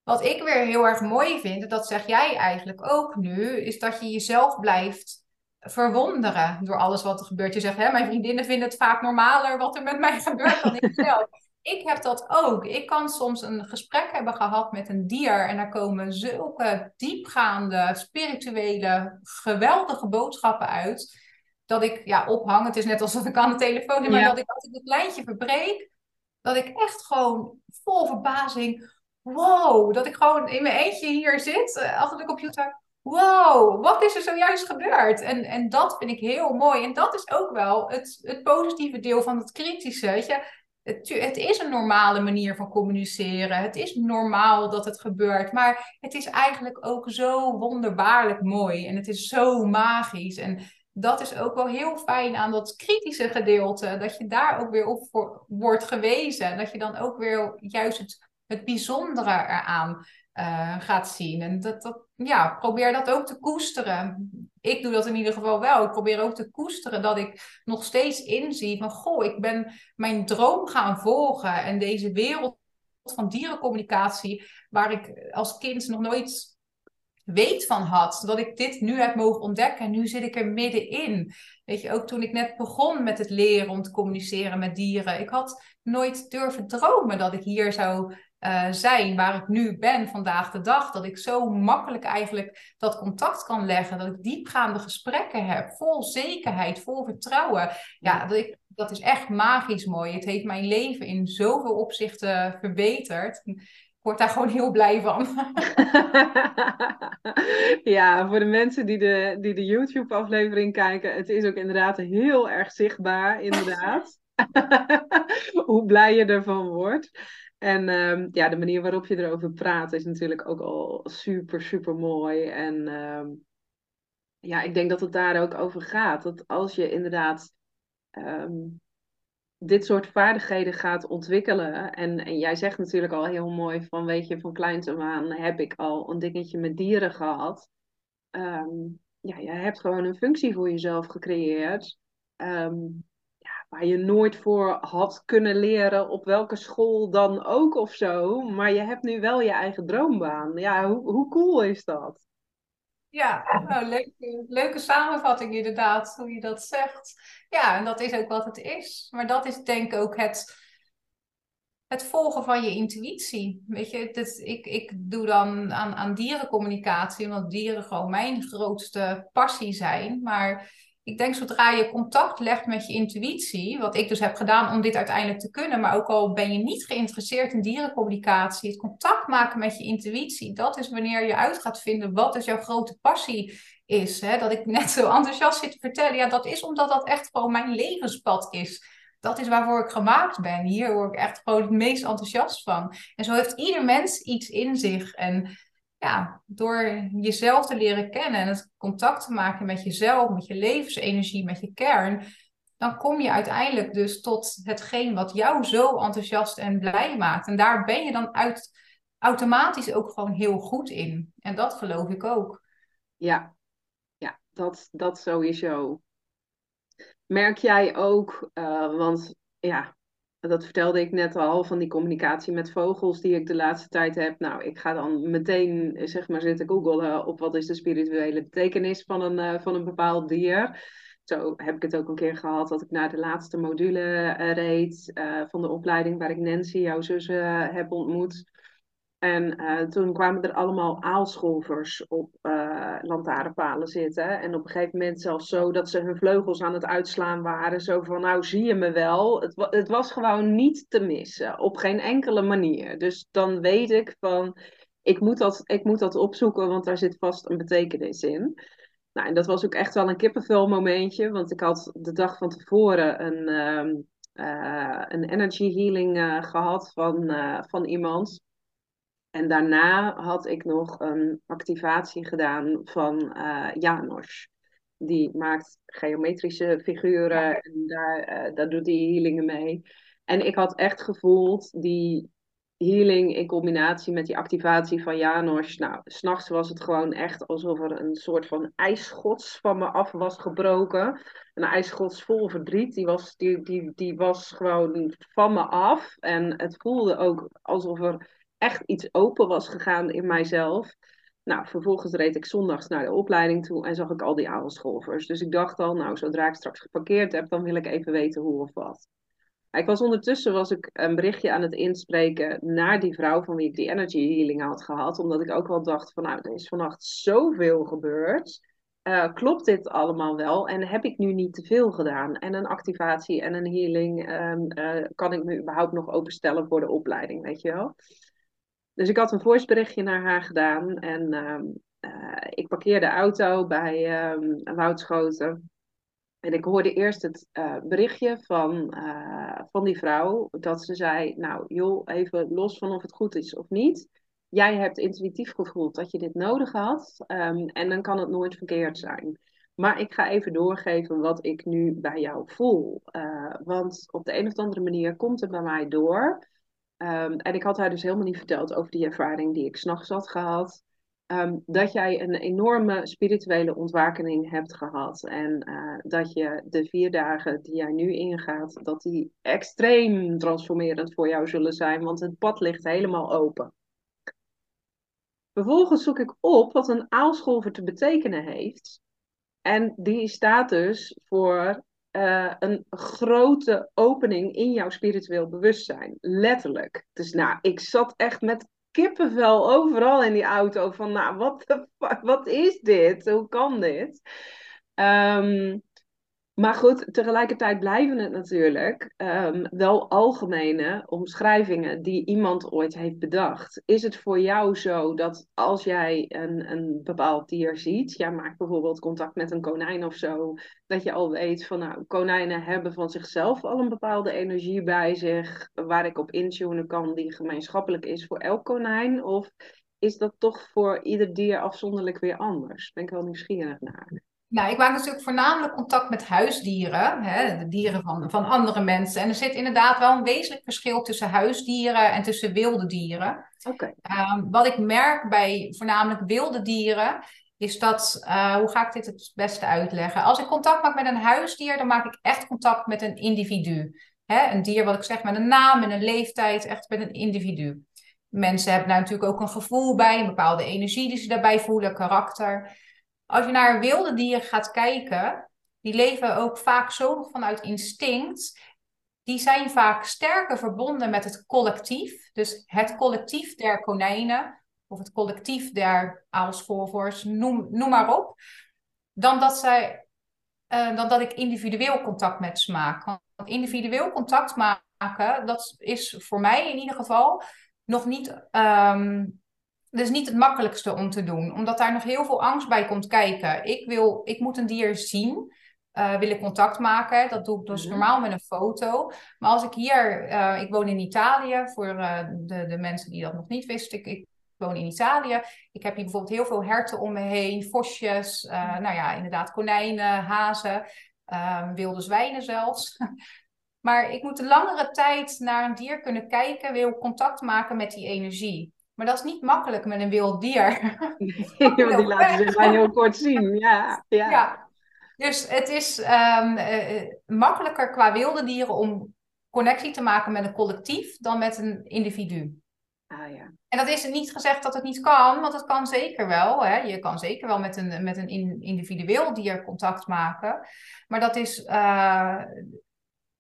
wat ik weer heel erg mooi vind, en dat zeg jij eigenlijk ook nu, is dat je jezelf blijft verwonderen door alles wat er gebeurt. Je zegt, hè, mijn vriendinnen vinden het vaak normaler wat er met mij gebeurt dan ik zelf ik heb dat ook. Ik kan soms een gesprek hebben gehad met een dier en daar komen zulke diepgaande, spirituele, geweldige boodschappen uit. Dat ik ja, ophang. Het is net alsof ik aan de telefoon zit, maar dat ik als ik het lijntje verbreek, dat ik echt gewoon vol verbazing. Wow, dat ik gewoon in mijn eentje hier zit eh, achter de computer. Wow, wat is er zojuist gebeurd? En, en dat vind ik heel mooi. En dat is ook wel het, het positieve deel van het kritische. Weet je? Het, het, is een normale manier van communiceren. Het is normaal dat het gebeurt. Maar het is eigenlijk ook zo wonderbaarlijk mooi. En het is zo magisch. En dat is ook wel heel fijn aan dat kritische gedeelte. Dat je daar ook weer op wordt gewezen. Dat je dan ook weer juist het, het bijzondere eraan uh, gaat zien. En dat, dat, ja, probeer dat ook te koesteren. Ik doe dat in ieder geval wel. Ik probeer ook te koesteren dat ik nog steeds inzie van... Goh, ik ben mijn droom gaan volgen. En deze wereld van dierencommunicatie... waar ik als kind nog nooit weet van had. Dat ik dit nu heb mogen ontdekken en nu zit ik er middenin. Weet je, ook toen ik net begon met het leren om te communiceren met dieren. Ik had nooit durven dromen dat ik hier zou uh, zijn waar ik nu ben vandaag de dag. Dat ik zo makkelijk eigenlijk dat contact kan leggen. Dat ik diepgaande gesprekken heb. Vol zekerheid, vol vertrouwen. Ja, dat, ik, dat is echt magisch mooi. Het heeft mijn leven in zoveel opzichten verbeterd. Ik word daar gewoon heel blij van. ja, voor de mensen die de, die de YouTube-aflevering kijken, het is ook inderdaad heel erg zichtbaar, inderdaad. Hoe blij je ervan wordt. En ehm, ja, de manier waarop je erover praat is natuurlijk ook al super, super mooi. En ehm, ja, ik denk dat het daar ook over gaat. Dat als je inderdaad ehm, dit soort vaardigheden gaat ontwikkelen. En, en jij zegt natuurlijk al heel mooi van, weet je, van kleins af aan heb ik al een dingetje met dieren gehad. ja, je hebt gewoon een functie voor jezelf gecreëerd. Um, waar je nooit voor had kunnen leren op welke school dan ook of zo. Maar je hebt nu wel je eigen droombaan. Ja, hoe, hoe cool is dat? Ja, nou, leuke, leuke samenvatting inderdaad, hoe je dat zegt. Ja, en dat is ook wat het is. Maar dat is denk ik ook het, het volgen van je intuïtie. Weet je, het, ik, ik doe dan aan, aan dierencommunicatie, omdat dieren gewoon mijn grootste passie zijn. Maar ik denk zodra je contact legt met je intuïtie, wat ik dus heb gedaan om dit uiteindelijk te kunnen, maar ook al ben je niet geïnteresseerd in dierencommunicatie, het contact maken met je intuïtie, dat is wanneer je uit gaat vinden wat dus jouw grote passie is. Hè? Dat ik net zo enthousiast zit te vertellen, ja, dat is omdat dat echt gewoon mijn levenspad is. Dat is waarvoor ik gemaakt ben. Hier word ik echt gewoon het meest enthousiast van. En zo heeft ieder mens iets in zich. En ja, door jezelf te leren kennen en het contact te maken met jezelf, met je levensenergie, met je kern, dan kom je uiteindelijk dus tot hetgeen wat jou zo enthousiast en blij maakt. En daar ben je dan uit, automatisch ook gewoon heel goed in. En dat geloof ik ook. Ja, ja dat, dat sowieso. Merk jij ook, uh, want ja, dat vertelde ik net al, van die communicatie met vogels die ik de laatste tijd heb. Nou, ik ga dan meteen zeg maar zitten googlen op wat is de spirituele betekenis van een, uh, van een bepaald dier. Zo heb ik het ook een keer gehad dat ik naar de laatste module uh, reed uh, van de opleiding waar ik Nancy, jouw zus, heb ontmoet. En uh, toen kwamen er allemaal aalscholvers op uh, lantaarnpalen zitten. En op een gegeven moment zelfs zo dat ze hun vleugels aan het uitslaan waren. Zo van, nou zie je me wel. Het, het was gewoon niet te missen. Op geen enkele manier. Dus dan weet ik van, ik moet dat, ik moet dat opzoeken, want daar zit vast een betekenis in. Nou, en dat was ook echt wel een kippenvel momentje. Want ik had de dag van tevoren een, uh, een energy healing gehad van, van iemand. En daarna had ik nog een activatie gedaan van uh, Janos. Die maakt geometrische figuren en daar, uh, daar doet hij healingen mee. En ik had echt gevoeld die healing in combinatie met die activatie van Janos. Nou, s'nachts was het gewoon echt alsof er een soort van ijsschots van me af was gebroken. Een ijsschots vol verdriet. Die was, die, die, die was gewoon van me af. En het voelde ook alsof er echt iets open was gegaan in mijzelf. Nou, vervolgens reed ik zondags naar de opleiding toe en zag ik al die aalscholvers. Dus ik dacht al, nou, zodra ik straks geparkeerd heb, dan wil ik even weten hoe of wat. Ik was ondertussen was ik een berichtje aan het inspreken naar die vrouw van wie ik die energy healing had gehad. Omdat ik ook wel dacht van nou, er is vannacht zoveel gebeurd. Uh, klopt dit allemaal wel? En heb ik nu niet te veel gedaan? En een activatie en een healing, uh, kan ik me überhaupt nog openstellen voor de opleiding, weet je wel? Dus ik had een voiceberichtje naar haar gedaan. En uh, uh, ik parkeerde de auto bij um, Woudschoten. En ik hoorde eerst het uh, berichtje van, uh, van die vrouw. Dat ze zei, nou joh, even los van of het goed is of niet. Jij hebt intuïtief gevoeld dat je dit nodig had. Um, en dan kan het nooit verkeerd zijn. Maar ik ga even doorgeven wat ik nu bij jou voel. Want op de een of andere manier komt het bij mij door Um, en ik had haar dus helemaal niet verteld over die ervaring die ik s'nachts had gehad. Um, dat jij een enorme spirituele ontwakening hebt gehad. En uh, dat je de vier dagen die jij nu ingaat, dat die extreem transformerend voor jou zullen zijn. Want het pad ligt helemaal open. Vervolgens zoek ik op wat een aalscholver te betekenen heeft. En die staat dus voor uh, een grote opening in jouw spiritueel bewustzijn. Letterlijk. Dus nou, ik zat echt met kippenvel overal in die auto. Van nou, wat, wat is dit? Hoe kan dit? Um, maar goed, tegelijkertijd blijven het natuurlijk um, wel algemene omschrijvingen die iemand ooit heeft bedacht. Is het voor jou zo dat als jij een, een bepaald dier ziet, jij maakt bijvoorbeeld contact met een konijn of zo, dat je al weet van nou, konijnen hebben van zichzelf al een bepaalde energie bij zich, waar ik op intunen kan, die gemeenschappelijk is voor elk konijn? Of is dat toch voor ieder dier afzonderlijk weer anders? Ben ik wel nieuwsgierig naar. Nou, ik maak natuurlijk voornamelijk contact met huisdieren, hè, de dieren van, van andere mensen. En er zit inderdaad wel een wezenlijk verschil tussen huisdieren en tussen wilde dieren. Oké. Ehm, wat ik merk bij voornamelijk wilde dieren, is dat, uh, hoe ga ik dit het beste uitleggen? Als ik contact maak met een huisdier, dan maak ik echt contact met een individu. Hè, een dier, wat ik zeg, met een naam en een leeftijd, echt met een individu. Mensen hebben daar natuurlijk ook een gevoel bij, een bepaalde energie die ze daarbij voelen, karakter. Als je naar wilde dieren gaat kijken, die leven ook vaak zo vanuit instinct. Die zijn vaak sterker verbonden met het collectief. Dus het collectief der konijnen of het collectief der aalscholvers, noem, noem maar op. Dan dat, zij, uh, dan dat ik individueel contact met ze maak. Want individueel contact maken, dat is voor mij in ieder geval nog niet um, is niet het makkelijkste om te doen, omdat daar nog heel veel angst bij komt kijken. Ik, wil, ik moet een dier zien, uh, wil ik contact maken. Dat doe ik dus mhm. normaal met een foto. Maar als ik hier, uh, ik woon in Italië, voor uh, de, de mensen die dat nog niet wisten, ik, ik woon in Italië. Ik heb hier bijvoorbeeld heel veel herten om me heen, vosjes, mhm. nou ja, inderdaad konijnen, hazen, ehm, wilde zwijnen zelfs. maar ik moet een langere tijd naar een dier kunnen kijken, wil contact maken met die energie. Maar dat is niet makkelijk met een wild dier. Die laten zich maar heel kort zien. Ja, ja. ja. Dus het is um, uh, makkelijker qua wilde dieren om connectie te maken met een collectief dan met een individu. Ah, ja. En dat is niet gezegd dat het niet kan, want het kan zeker wel. Hè? Je kan zeker wel met een, met een individueel dier contact maken. Maar dat is, uh,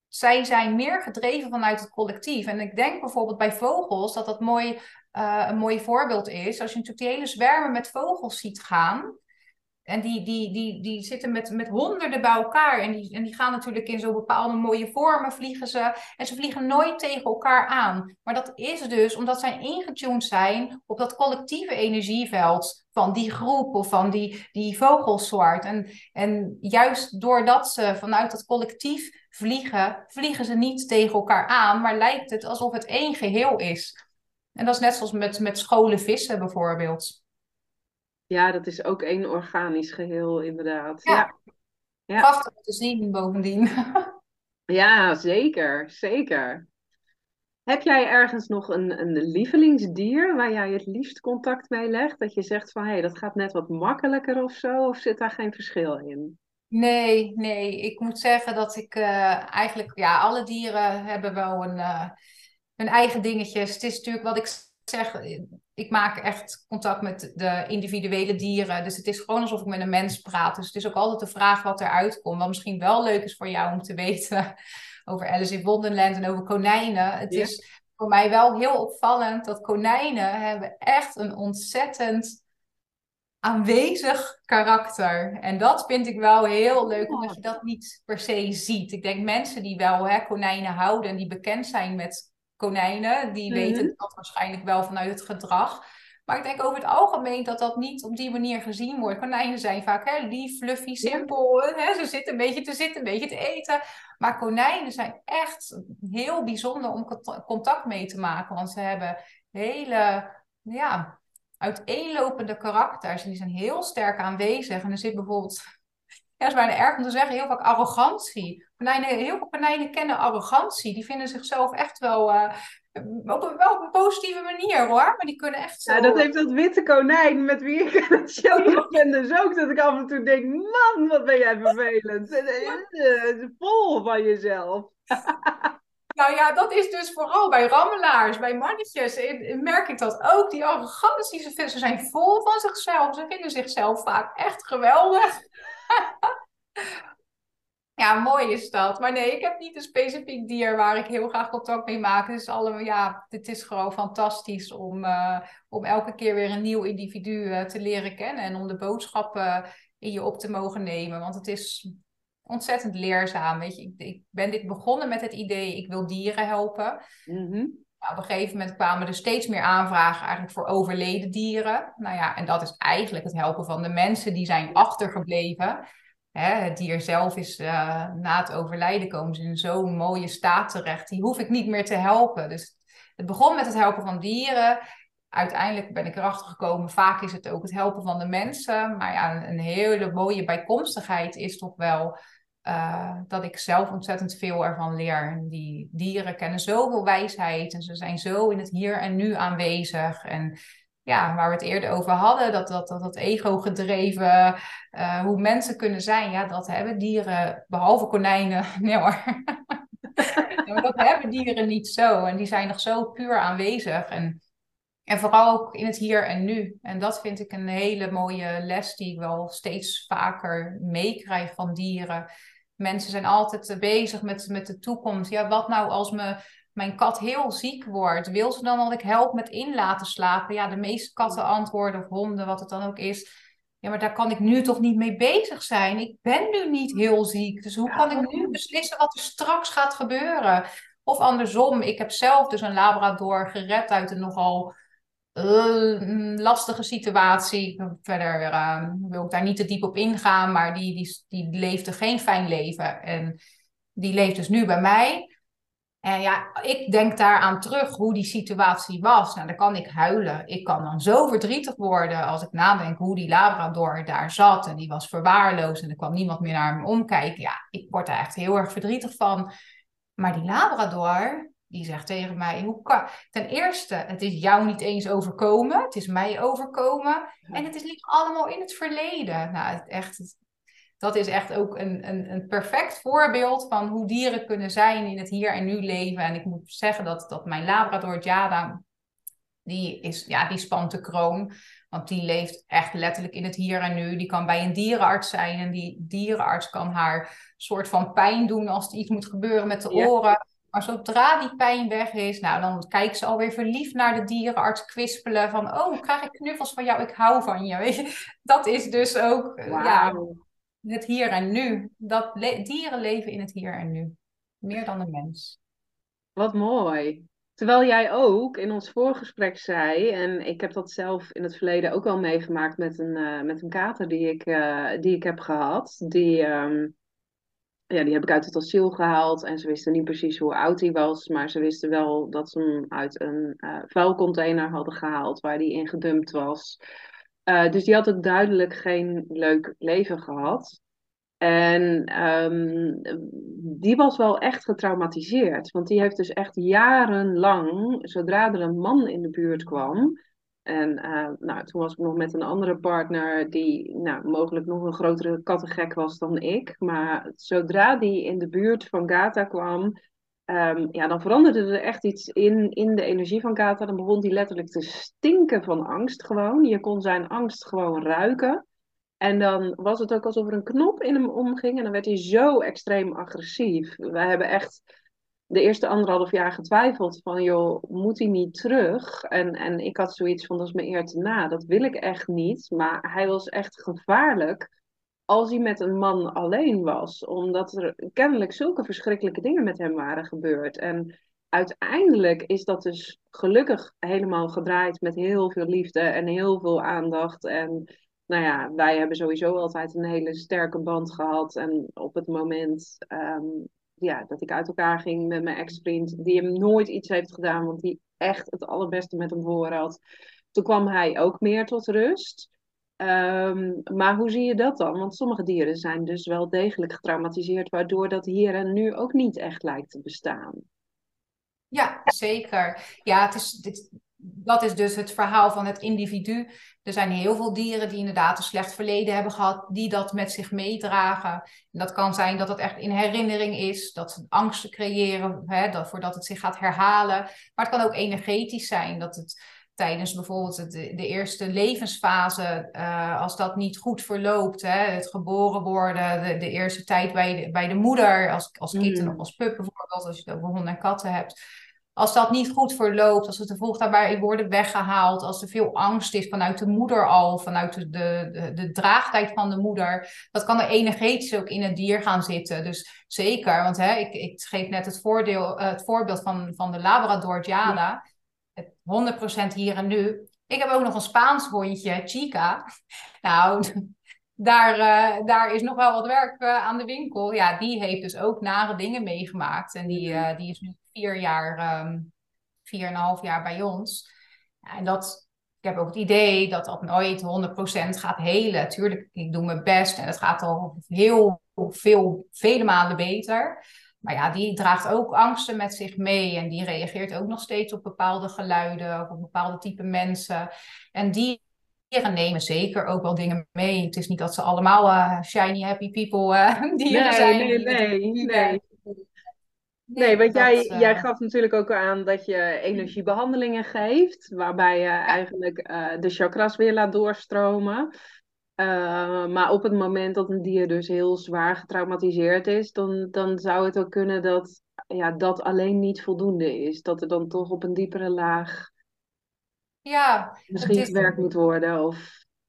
zij zijn meer gedreven vanuit het collectief. En ik denk bijvoorbeeld bij vogels dat dat mooi, uh, een mooi voorbeeld is. Als je natuurlijk die hele zwermen met vogels ziet gaan. En die, die, die, die zitten met, met honderden bij elkaar. En die, en die gaan natuurlijk in zo'n bepaalde mooie vormen vliegen ze. En ze vliegen nooit tegen elkaar aan. Maar dat is dus omdat zij ingetuned zijn op dat collectieve energieveld van die groep of van die, die vogelsoort. En, en juist doordat ze vanuit dat collectief vliegen, vliegen ze niet tegen elkaar aan, maar lijkt het alsof het één geheel is. En dat is net zoals met, met scholen vissen bijvoorbeeld. Ja, dat is ook één organisch geheel, inderdaad. Ja. ja. Prachtig te zien bovendien. ja, zeker, zeker. Heb jij ergens nog een, een lievelingsdier waar jij het liefst contact mee legt? Dat je zegt van hé, hey, dat gaat net wat makkelijker of zo? Of zit daar geen verschil in? Nee, nee. Ik moet zeggen dat ik uh, eigenlijk, ja, alle dieren hebben wel een, uh, hun eigen dingetjes. Het is natuurlijk wat ik zeg, ik maak echt contact met de individuele dieren. Dus het is gewoon alsof ik met een mens praat. Dus het is ook altijd de vraag wat eruit komt. Wat misschien wel leuk is voor jou om te weten over Alice in Wonderland en over konijnen. Het is voor mij wel heel opvallend dat konijnen hebben echt een ontzettend aanwezig karakter. En dat vind ik wel heel leuk, omdat je dat niet per se ziet. Ik denk mensen die wel hè, konijnen houden en die bekend zijn met konijnen, die mhm. weten dat waarschijnlijk wel vanuit het gedrag. Maar ik denk over het algemeen dat dat niet op die manier gezien wordt. Konijnen zijn vaak hè, lief, fluffy, simpel. Hè? Ze zitten een beetje te zitten, een beetje te eten. Maar konijnen zijn echt heel bijzonder om contact mee te maken. Want ze hebben hele ja, uiteenlopende karakters. Die zijn heel sterk aanwezig. En er zit bijvoorbeeld, ja, is bijna erg om te zeggen, heel vaak arrogantie. Konijnen, heel veel konijnen kennen arrogantie. Die vinden zichzelf echt wel uh, op, een, wel op een positieve manier hoor. Maar die kunnen echt zo... Ja, dat heeft dat witte konijn met wie ik aan het show ben dus ook. Dat ik af en toe denk, man, wat ben jij vervelend. Vol van jezelf. Nou ja, dat is dus vooral bij rammelaars, bij mannetjes, merk ik dat ook. Die arrogantie, ze zijn vol van zichzelf. Ze vinden zichzelf vaak echt geweldig. ja, mooi is dat. Maar nee, ik heb niet een specifiek dier waar ik heel graag contact mee maak. Het is, allemaal, ja, het is gewoon fantastisch om, uh, om elke keer weer een nieuw individu uh, te leren kennen. En om de boodschappen in je op te mogen nemen. Want het is ontzettend leerzaam. Weet je, ik, ik ben dit begonnen met het idee, ik wil dieren helpen. Mm op een gegeven moment kwamen er steeds meer aanvragen eigenlijk voor overleden dieren. Nou ja, en dat is eigenlijk het helpen van de mensen die zijn achtergebleven. Hè, het dier zelf is uh, na het overlijden komen ze in zo'n mooie staat terecht. Die hoef ik niet meer te helpen. Dus het begon met het helpen van dieren. Uiteindelijk ben ik erachter gekomen, vaak is het ook het helpen van de mensen. Maar ja, een hele mooie bijkomstigheid is toch wel uh, dat ik zelf ontzettend veel ervan leer. Die dieren kennen zoveel wijsheid en ze zijn zo in het hier en nu aanwezig. En ja, waar we het eerder over hadden, dat, dat, dat, dat ego-gedreven, uh, hoe mensen kunnen zijn, ja, dat hebben dieren, behalve konijnen, nee hoor. dat hebben dieren niet zo. En die zijn nog zo puur aanwezig. En, en vooral ook in het hier en nu. En dat vind ik een hele mooie les die ik wel steeds vaker meekrijg van dieren mensen zijn altijd bezig met, met de toekomst. Ja, wat nou als me, mijn kat heel ziek wordt? Wil ze dan dat ik help met in laten slapen? Ja, de meeste katten antwoorden, of honden, wat het dan ook is. Ja, maar daar kan ik nu toch niet mee bezig zijn? Ik ben nu niet heel ziek. Dus hoe kan ik nu beslissen wat er straks gaat gebeuren? Of andersom, ik heb zelf dus een Labrador gered uit een nogal uh, lastige situatie. Verder uh, wil ik daar niet te diep op ingaan, maar die, die, die leefde geen fijn leven. En die leeft dus nu bij mij. En ja, ik denk daaraan terug hoe die situatie was. Nou, dan kan ik huilen. Ik kan dan zo verdrietig worden als ik nadenk hoe die Labrador daar zat. En die was verwaarloosd en er kwam niemand meer naar hem omkijken. Ja, ik word daar echt heel erg verdrietig van. Maar die Labrador, die zegt tegen mij: hoe kan... Ten eerste, het is jou niet eens overkomen, het is mij overkomen. En het is niet allemaal in het verleden. Nou, het echt, dat is echt ook een, een, een perfect voorbeeld van hoe dieren kunnen zijn in het hier en nu leven. En ik moet zeggen dat, dat mijn Labrador Jada, die, is, ja, die spant de kroon. Want die leeft echt letterlijk in het hier en nu. Die kan bij een dierenarts zijn en die dierenarts kan haar soort van pijn doen als er iets moet gebeuren met de oren. Maar zodra die pijn weg is, nou, dan kijkt ze alweer verliefd naar de dierenarts kwispelen. Van, oh, krijg ik knuffels van jou? Ik hou van je. Weet je? Dat is dus ook eh, ja, het hier en nu. Dat dieren leven in het hier en nu. Meer dan de mens. Wat mooi. Terwijl jij ook in ons voorgesprek zei, en ik heb dat zelf in het verleden ook al meegemaakt met een, uh, met een kater die ik, uh, die ik heb gehad. Die, um, ja, die heb ik uit het asiel gehaald. En ze wisten niet precies hoe oud hij was. Maar ze wisten wel dat ze hem uit een uh, vuilcontainer hadden gehaald. Waar hij in gedumpt was. Uh, dus die had ook duidelijk geen leuk leven gehad. En um, die was wel echt getraumatiseerd. Want die heeft dus echt jarenlang, zodra er een man in de buurt kwam, en uh, nou, toen was ik nog met een andere partner die nou, mogelijk nog een grotere kattengek was dan ik. Maar zodra die in de buurt van Gata kwam, um, ja, dan veranderde er echt iets in, in de energie van Gata. Dan begon hij letterlijk te stinken van angst gewoon. Je kon zijn angst gewoon ruiken. En dan was het ook alsof er een knop in hem omging. En dan werd hij zo extreem agressief. We hebben echt de eerste anderhalf jaar getwijfeld van, joh, moet hij niet terug? En, en ik had zoiets van, dat is me eer te na, dat wil ik echt niet. Maar hij was echt gevaarlijk als hij met een man alleen was. Omdat er kennelijk zulke verschrikkelijke dingen met hem waren gebeurd. En uiteindelijk is dat dus gelukkig helemaal gedraaid met heel veel liefde en heel veel aandacht. En nou ja, wij hebben sowieso altijd een hele sterke band gehad. En op het moment um, ja, dat ik uit elkaar ging met mijn ex-vriend, die hem nooit iets heeft gedaan, want die echt het allerbeste met hem voor had. Toen kwam hij ook meer tot rust. Um, maar hoe zie je dat dan? Want sommige dieren zijn dus wel degelijk getraumatiseerd, waardoor dat hier en nu ook niet echt lijkt te bestaan. Ja, zeker. Ja, het is, dit, dat is dus het verhaal van het individu. Er zijn heel veel dieren die inderdaad een slecht verleden hebben gehad, die dat met zich meedragen. En dat kan zijn dat het echt in herinnering is, dat ze angsten creëren, hè, dat, voordat het zich gaat herhalen. Maar het kan ook energetisch zijn, dat het tijdens bijvoorbeeld de, de eerste levensfase, uh, als dat niet goed verloopt, hè, het geboren worden, de, de eerste tijd bij de, bij de moeder, als, als kitten mm. of als pup bijvoorbeeld, als je het over honden en katten hebt. Als dat niet goed verloopt, als te vroeg daarbij worden weggehaald, als er veel angst is vanuit de moeder al, vanuit de, de, de, draagtijd van de moeder, dat kan er energetisch ook in het dier gaan zitten. Dus zeker, want hè, ik, ik geef net het, voordeel, uh, het voorbeeld van, van de Labrador Giada. 100% hier en nu. Ik heb ook nog een Spaans hondje, Chica. Nou, daar, uh, daar is nog wel wat werk uh, aan de winkel. Ja, die heeft dus ook nare dingen meegemaakt. En die, uh, die is nu vier jaar, um, vier en een half jaar bij ons. Ja, en dat, ik heb ook het idee dat dat nooit 100% gaat helen. Tuurlijk, ik doe mijn best en het gaat al heel veel, vele malen beter. Maar ja, die draagt ook angsten met zich mee en die reageert ook nog steeds op bepaalde geluiden of op bepaalde type mensen. En die nemen zeker ook wel dingen mee. Het is niet dat ze allemaal uh, shiny, happy people uh, dieren nee, zijn. Nee, nee, nee. Nee, want jij, uh... jij gaf natuurlijk ook aan dat je energiebehandelingen geeft, waarbij je eigenlijk de chakras weer laat doorstromen. Maar op het moment dat een dier dus heel zwaar getraumatiseerd is, dan, dan zou het ook kunnen dat ja, dat alleen niet voldoende is. Dat er dan toch op een diepere laag ja, misschien is... gewerkt moet worden. Of...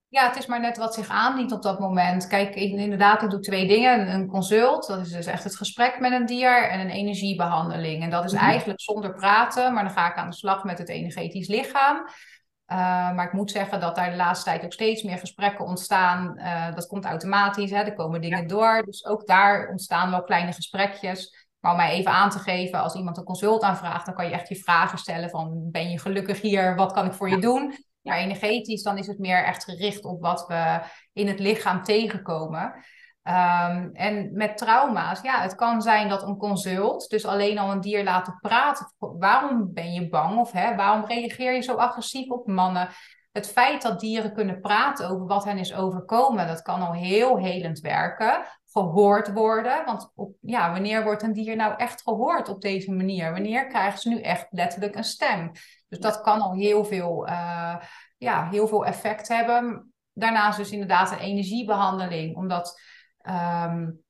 Ja, het is maar net wat zich aandient op dat moment. Kijk, inderdaad, ik doe twee dingen. Een consult, dat is dus echt het gesprek met een dier, en een energiebehandeling. En dat is mhm. eigenlijk zonder praten, maar dan ga ik aan de slag met het energetisch lichaam. Uh, maar ik moet zeggen dat daar de laatste tijd ook steeds meer gesprekken ontstaan. Uh, dat komt automatisch, hè? er komen dingen door. Dus ook daar ontstaan wel kleine gesprekjes. Maar om mij even aan te geven, als iemand een consult aanvraagt, dan kan je echt je vragen stellen van ben je gelukkig hier, wat kan ik voor je doen? Maar energetisch, dan is het meer echt gericht op wat we in het lichaam tegenkomen. Um, en met trauma's, ja, het kan zijn dat een consult, dus alleen al een dier laten praten. Waarom ben je bang of hè, waarom reageer je zo agressief op mannen? Het feit dat dieren kunnen praten over wat hen is overkomen, dat kan al heel helend werken. Gehoord worden, want op, ja, wanneer wordt een dier nou echt gehoord op deze manier? Wanneer krijgen ze nu echt letterlijk een stem? Dus dat kan al heel veel, uh, ja, heel veel effect hebben. Daarnaast dus inderdaad een energiebehandeling, omdat Um,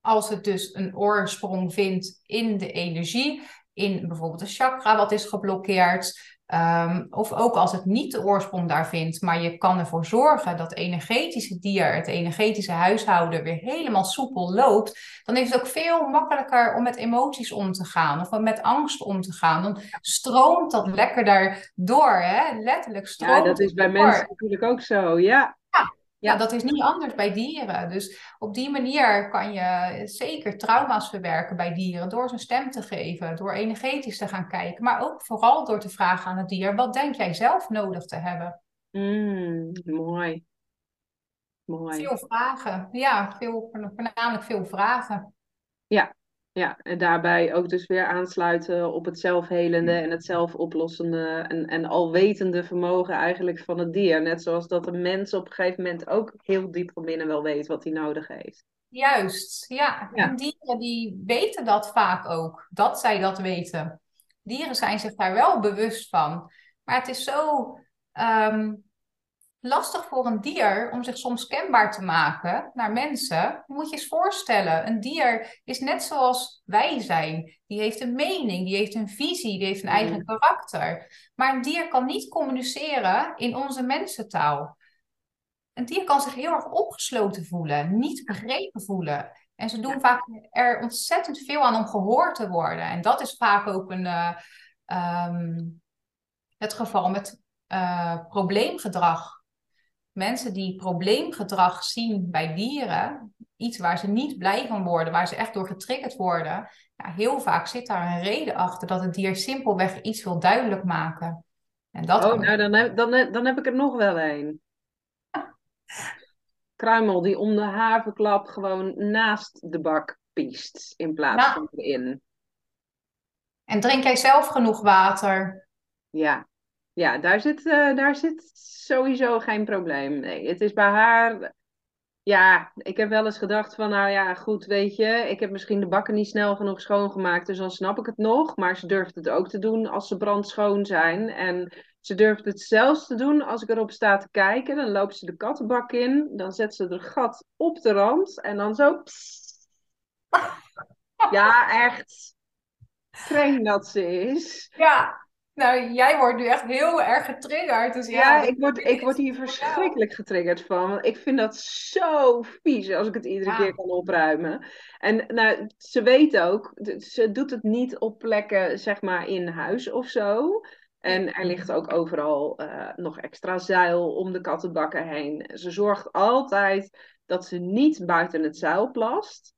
als het dus een oorsprong vindt in de energie, in bijvoorbeeld een chakra wat is geblokkeerd, um, of ook als het niet de oorsprong daar vindt, maar je kan ervoor zorgen dat het energetische dier, het energetische huishouden weer helemaal soepel loopt, dan is het ook veel makkelijker om met emoties om te gaan of met angst om te gaan. Dan stroomt dat lekker daardoor, hè? letterlijk stroomt Ja, dat is bij mensen natuurlijk ook zo, ja. Ja, dat is niet anders bij dieren. Dus op die manier kan je zeker trauma's verwerken bij dieren door zijn stem te geven, door energetisch te gaan kijken, maar ook vooral door te vragen aan het dier: wat denk jij zelf nodig te hebben? Mm, mooi. mooi. Veel vragen, ja, veel, voornamelijk veel vragen. Ja, ja, en daarbij ook dus weer aansluiten op het zelfhelende en het zelfoplossende en, en alwetende vermogen eigenlijk van het dier. Net zoals dat een mens op een gegeven moment ook heel diep van binnen wel weet wat hij nodig heeft. Juist, ja. ja. En dieren die weten dat vaak ook, dat zij dat weten. Dieren zijn zich daar wel bewust van. Maar het is zo ehm, lastig voor een dier om zich soms kenbaar te maken naar mensen. Je moet je eens voorstellen, een dier is net zoals wij zijn. Die heeft een mening, die heeft een visie, die heeft een eigen mm. karakter. Maar een dier kan niet communiceren in onze mensentaal. Een dier kan zich heel erg opgesloten voelen, niet begrepen voelen. En ze doen vaak er ontzettend veel aan om gehoord te worden. En dat is vaak ook een, uh, um, het geval met uh, probleemgedrag mensen die probleemgedrag zien bij dieren, iets waar ze niet blij van worden, waar ze echt door getriggerd worden, ja, heel vaak zit daar een reden achter dat het dier simpelweg iets wil duidelijk maken. En dat oh, nou dan heb, dan, dan heb ik er nog wel een. Kruimel die om de havenklap gewoon naast de bak piest in plaats van erin. En drink jij zelf genoeg water? Ja, Ja, daar zit, eh, daar zit sowieso geen probleem. Nee, het is bij haar. Ja, ik heb wel eens gedacht van, nou ja, goed, weet je, ik heb misschien de bakken niet snel genoeg schoongemaakt, dus dan snap ik het nog. Maar ze durft het ook te doen als ze brandschoon zijn. En ze durft het zelfs te doen als ik erop sta te kijken. Dan loopt ze de kattenbak in, dan zet ze er gat op de rand en dan zo. pssst. Ja, echt. Streng dat ze is. Ja, nou, jij wordt nu echt heel erg getriggerd. Dus ja, Ja, ik word, ik word hier verschrikkelijk getriggerd van. Want ik vind dat zo vies als ik het iedere Ja. keer kan opruimen. En nou, ze weet ook, ze doet het niet op plekken, zeg maar, in huis of zo. En er ligt ook overal eh, nog extra zuil om de kattenbakken heen. Ze zorgt altijd dat ze niet buiten het zuil plast.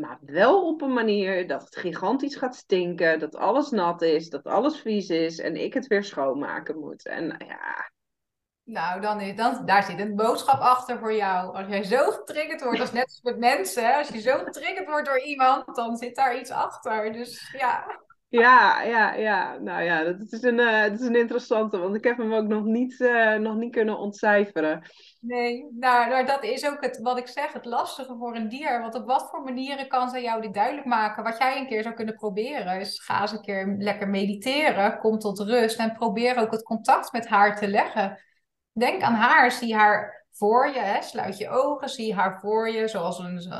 Maar wel op een manier dat het gigantisch gaat stinken, dat alles nat is, dat alles vies is en ik het weer schoonmaken moet. En nou ja, Nou, dan, is- dan, daar zit een boodschap achter voor jou. Als jij zo getriggerd wordt, is net als met mensen. Als je zo getriggerd wordt door iemand, dan zit daar iets achter. Dus ja. ja, ja, ja. Nou ja, dat is een, eh, dat is een interessante, want ik heb hem ook nog niet, eh, nog niet kunnen ontcijferen. Nee, nou, nou, dat is ook het, wat ik zeg, het lastige voor een dier. Want op wat voor manieren kan zij jou dit duidelijk maken? Wat jij een keer zou kunnen proberen is, ga eens een keer lekker mediteren, kom tot rust en probeer ook het contact met haar te leggen. Denk aan haar, zie haar voor je, sluit je ogen, zie haar voor je, zoals een,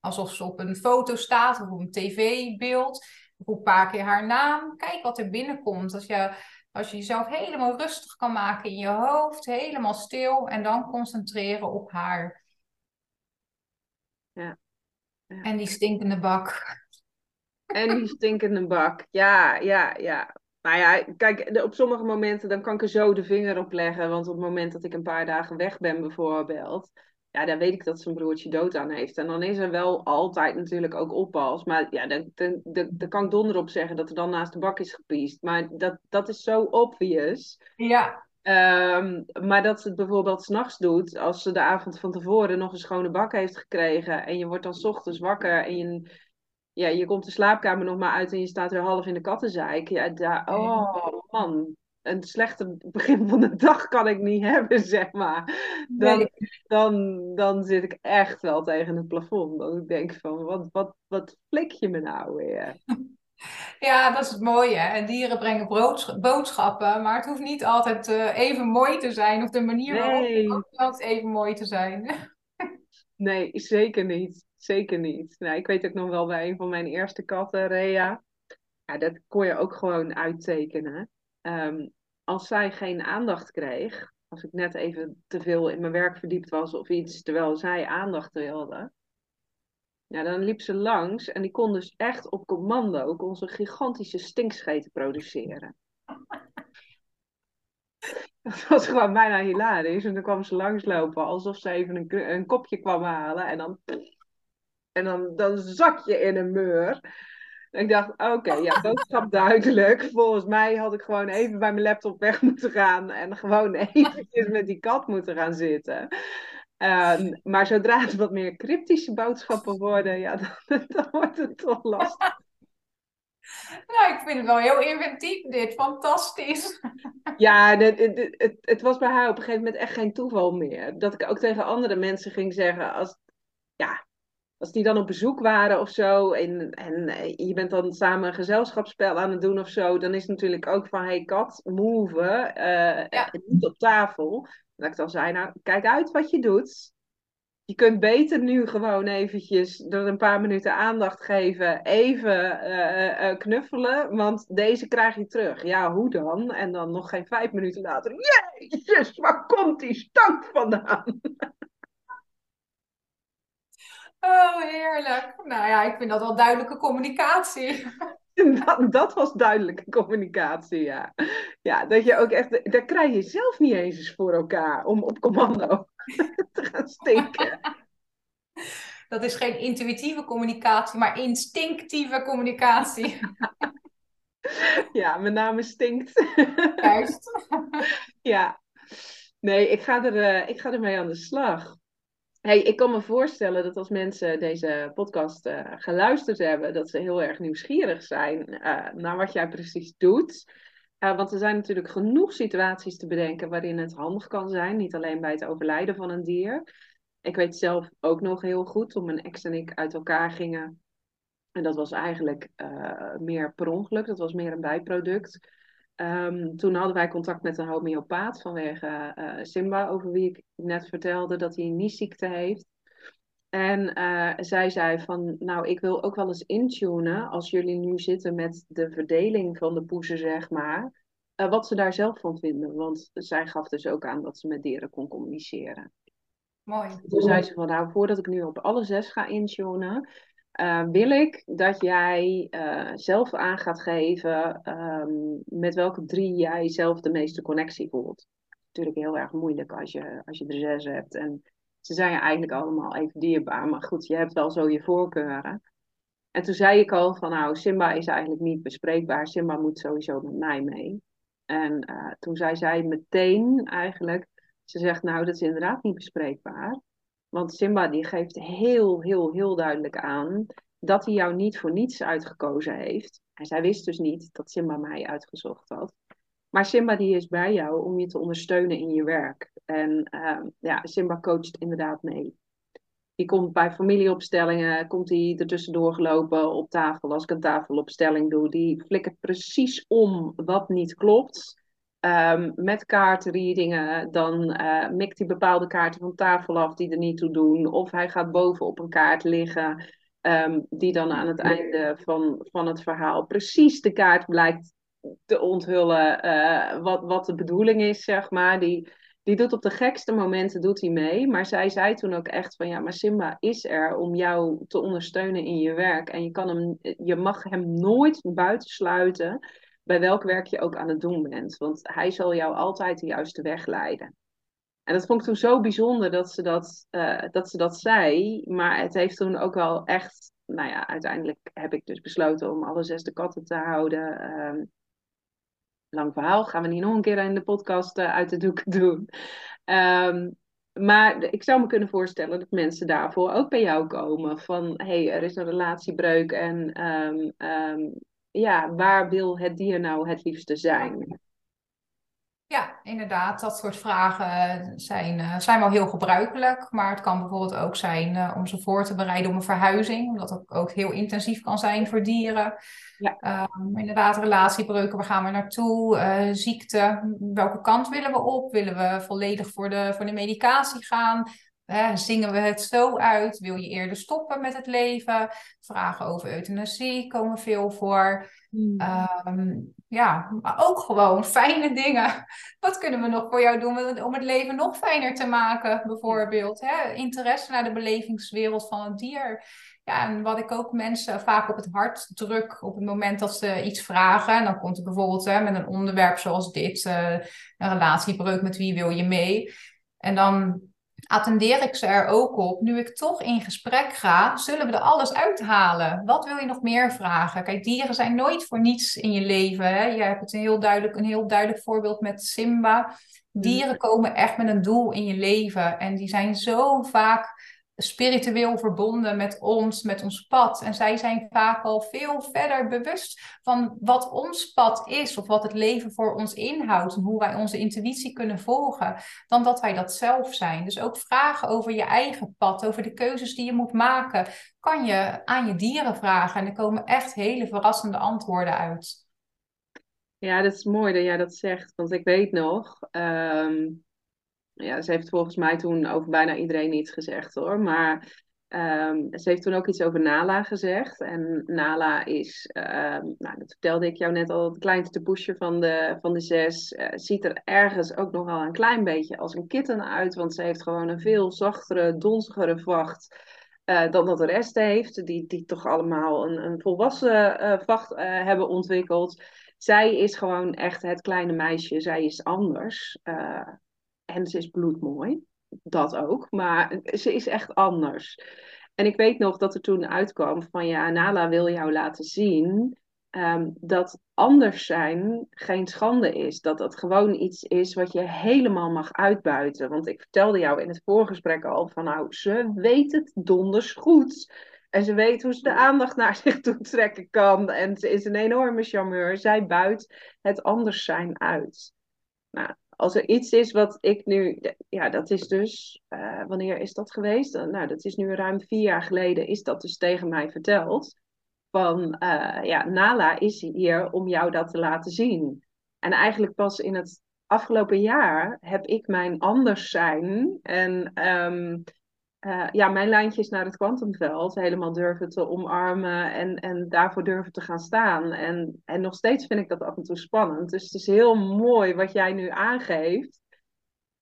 alsof ze op een foto staat of op een tv-beeld. Roep een paar keer haar naam, kijk wat er binnenkomt. Als je als je jezelf helemaal rustig kan maken in je hoofd, helemaal stil en dan concentreren op haar. Ja. Ja. En die stinkende bak. En die stinkende bak. Ja, ja, ja. Nou ja, kijk, op sommige momenten dan kan ik er zo de vinger op leggen. Want op het moment dat ik een paar dagen weg ben bijvoorbeeld, ja, dan weet ik dat zijn broertje dood aan heeft. En dan is er wel altijd natuurlijk ook oppas. Maar ja, dan, dan, dan, dan kan ik donder op zeggen dat er dan naast de bak is gepiest. Maar dat, dat is zo obvious. Ja, Ehm, maar dat ze het bijvoorbeeld s'nachts doet, als ze de avond van tevoren nog een schone bak heeft gekregen. En je wordt dan 's ochtends wakker en je, ja, je komt de slaapkamer nog maar uit en je staat weer half in de kattenzeik. Ja, daar, oh man, een slechte begin van de dag kan ik niet hebben, zeg maar. Dan, dan, dan zit ik echt wel tegen het plafond. Dat ik denk van, wat, wat, wat flik je me nou weer? ja, dat is het mooie. En dieren brengen boodschappen, maar het hoeft niet altijd eh, even mooi te zijn. Of de manier waarop Nee. altijd even mooi te zijn. Nee, zeker niet. Zeker niet. Nou, ik weet ook nog wel bij een van mijn eerste katten, Rea. Ja, dat kon je ook gewoon uittekenen. Ehm, als zij geen aandacht kreeg, als ik net even te veel in mijn werk verdiept was of iets, terwijl zij aandacht wilde, ja, dan liep ze langs en die kon dus echt op commando kon ze gigantische stinkscheten produceren. Dat was gewoon bijna hilarisch. En dan kwam ze langslopen alsof ze even een, een kopje kwam halen. En dan, en dan, dan zak je in een meur. Ik dacht, oké, ja, boodschap duidelijk. Volgens mij had ik gewoon even bij mijn laptop weg moeten gaan. En gewoon eventjes met die kat moeten gaan zitten. Ehm, maar zodra het wat meer cryptische boodschappen worden, ja, dan, dan wordt het toch lastig. Nou, ik vind het wel heel inventief dit. Fantastisch. Ja, het, het, het, het was bij haar op een gegeven moment echt geen toeval meer. Dat ik ook tegen andere mensen ging zeggen, als, ja, als die dan op bezoek waren of zo, en, en eh, je bent dan samen een gezelschapsspel aan het doen of zo, dan is het natuurlijk ook van, hey kat, move, eh, Ja. eh, niet op tafel. Dat ik dan zei, nou, kijk uit wat je doet. Je kunt beter nu gewoon eventjes er een paar minuten aandacht geven, even knuffelen, want deze krijg je terug. Ja, hoe dan? En dan nog geen vijf minuten later, jezus, waar komt die stank vandaan? Oh, heerlijk. Nou ja, ik vind dat wel duidelijke communicatie. Dat, dat was duidelijke communicatie, ja. Ja, dat je ook echt, daar krijg je zelf niet eens eens voor elkaar om op commando te gaan stinken. Dat is geen intuïtieve communicatie, maar instinctieve communicatie. Ja, mijn naam stinkt. Juist. Ja, nee, ik ga, er, eh, ik ga ermee aan de slag. Hey, ik kan me voorstellen dat als mensen deze podcast eh, geluisterd hebben, dat ze heel erg nieuwsgierig zijn eh, naar wat jij precies doet. want er zijn natuurlijk genoeg situaties te bedenken waarin het handig kan zijn. Niet alleen bij het overlijden van een dier. Ik weet zelf ook nog heel goed toen mijn ex en ik uit elkaar gingen. En dat was eigenlijk meer per ongeluk. Dat was meer een bijproduct. Um, toen hadden wij contact met een homeopaat vanwege uh, Simba, over wie ik net vertelde dat hij een niesziekte heeft. En uh, zij zei van, nou, ik wil ook wel eens intunen als jullie nu zitten met de verdeling van de poezen, zeg maar, uh, wat ze daar zelf van vinden. Want zij gaf dus ook aan dat ze met dieren kon communiceren. Mooi. Toen zei ze van, nou, voordat ik nu op alle zes ga intunen, uh, wil ik dat jij zelf aan gaat geven um, met welke drie jij zelf de meeste connectie voelt. Natuurlijk heel erg moeilijk als je, als je er zes hebt en ze zijn eigenlijk allemaal even dierbaar. Maar goed, je hebt wel zo je voorkeuren. En toen zei ik al van nou, Simba is eigenlijk niet bespreekbaar. Simba moet sowieso met mij mee. En uh, toen zei zij meteen eigenlijk, ze zegt nou, dat is inderdaad niet bespreekbaar. Want Simba die geeft heel, heel, heel duidelijk aan dat hij jou niet voor niets uitgekozen heeft. En zij wist dus niet dat Simba mij uitgezocht had. Maar Simba die is bij jou om je te ondersteunen in je werk. En uh, ja, Simba coacht inderdaad mee. Die komt bij familieopstellingen, komt hij er tussendoor gelopen op tafel als ik een tafelopstelling doe. Die flikkert precies om wat niet klopt. Um, met kaartreadingen, dan uh, mikt hij bepaalde kaarten van tafel af die er niet toe doen. Of hij gaat boven op een kaart liggen, um, die dan aan het einde van, van het verhaal precies de kaart blijkt te onthullen uh, wat, wat de bedoeling is, zeg maar. Die, die doet op de gekste momenten doet hij mee. Maar zij zei toen ook echt van ja, maar Simba is er om jou te ondersteunen in je werk. En je, kan hem, je mag hem nooit buitensluiten bij welk werk je ook aan het doen bent. Want hij zal jou altijd de juiste weg leiden. En dat vond ik toen zo bijzonder dat ze dat, uh, dat, ze dat zei. Maar het heeft toen ook wel echt. Nou ja, uiteindelijk heb ik dus besloten om alle zes de katten te houden. Uh, lang verhaal, gaan we niet nog een keer in de podcast uh, uit de doeken doen. Um, maar ik zou me kunnen voorstellen dat mensen daarvoor ook bij jou komen. Van hé, hey, er is een relatiebreuk en um, ja, waar wil het dier nou het liefste zijn? Ja, inderdaad. Dat soort vragen zijn, uh, zijn wel heel gebruikelijk. Maar het kan bijvoorbeeld ook zijn uh, om ze voor te bereiden om een verhuizing. Omdat dat ook heel intensief kan zijn voor dieren. Ja. Um, inderdaad, relatiebreuken, waar gaan we naartoe? Uh, ziekte, welke kant willen we op? Willen we volledig voor de, voor de medicatie gaan? Hè, zingen we het zo uit? Wil je eerder stoppen met het leven? Vragen over euthanasie komen veel voor. Hmm. Um, ja, maar ook gewoon fijne dingen. Wat kunnen we nog voor jou doen om het leven nog fijner te maken, bijvoorbeeld? Hè? Interesse naar de belevingswereld van het dier. Ja, en wat ik ook mensen vaak op het hart druk op het moment dat ze iets vragen. En dan komt er bijvoorbeeld hè, met een onderwerp zoals dit, uh, een relatiebreuk, met wie wil je mee? En dan attendeer ik ze er ook op. Nu ik toch in gesprek ga, zullen we er alles uithalen. Wat wil je nog meer vragen? Kijk, dieren zijn nooit voor niets in je leven. Hè? Je hebt het een heel, duidelijk, een heel duidelijk voorbeeld met Simba. Dieren komen echt met een doel in je leven. En die zijn zo vaak spiritueel verbonden met ons, met ons pad. En zij zijn vaak al veel verder bewust van wat ons pad is, of wat het leven voor ons inhoudt, en hoe wij onze intuïtie kunnen volgen, dan dat wij dat zelf zijn. Dus ook vragen over je eigen pad, over de keuzes die je moet maken, kan je aan je dieren vragen. En er komen echt hele verrassende antwoorden uit. Ja, dat is mooi dat jij dat zegt, want ik weet nog. Um ja, ze heeft volgens mij toen over bijna iedereen iets gezegd hoor. Maar um, ze heeft toen ook iets over Nala gezegd. En Nala is, um, nou, dat vertelde ik jou net al, het kleinste poesje van de, van de zes. Uh, ziet er ergens ook nog wel een klein beetje als een kitten uit. Want ze heeft gewoon een veel zachtere, donzigere vacht. Uh, dan dat de rest heeft, die, die toch allemaal een, een volwassen uh, vacht hebben ontwikkeld. Zij is gewoon echt het kleine meisje, zij is anders. En ze is bloedmooi, dat ook. Maar ze is echt anders. En ik weet nog dat er toen uitkwam van ja, Nala wil jou laten zien um, dat anders zijn geen schande is. Dat dat gewoon iets is wat je helemaal mag uitbuiten. Want ik vertelde jou in het voorgesprek al van nou, ze weet het donders goed. En ze weet hoe ze de aandacht naar zich toe trekken kan. En ze is een enorme charmeur. Zij buit het anders zijn uit. Nou, als er iets is wat ik nu, ja, dat is dus, uh, wanneer is dat geweest? Nou, dat is nu ruim vier jaar geleden, is dat dus tegen mij verteld. Van, uh, ja, Nala is hier om jou dat te laten zien. En eigenlijk pas in het afgelopen jaar heb ik mijn anders zijn en um, uh, ja, mijn lijntjes naar het kwantumveld helemaal durven te omarmen en, en daarvoor durven te gaan staan. En, en nog steeds vind ik dat af en toe spannend. Dus het is heel mooi wat jij nu aangeeft.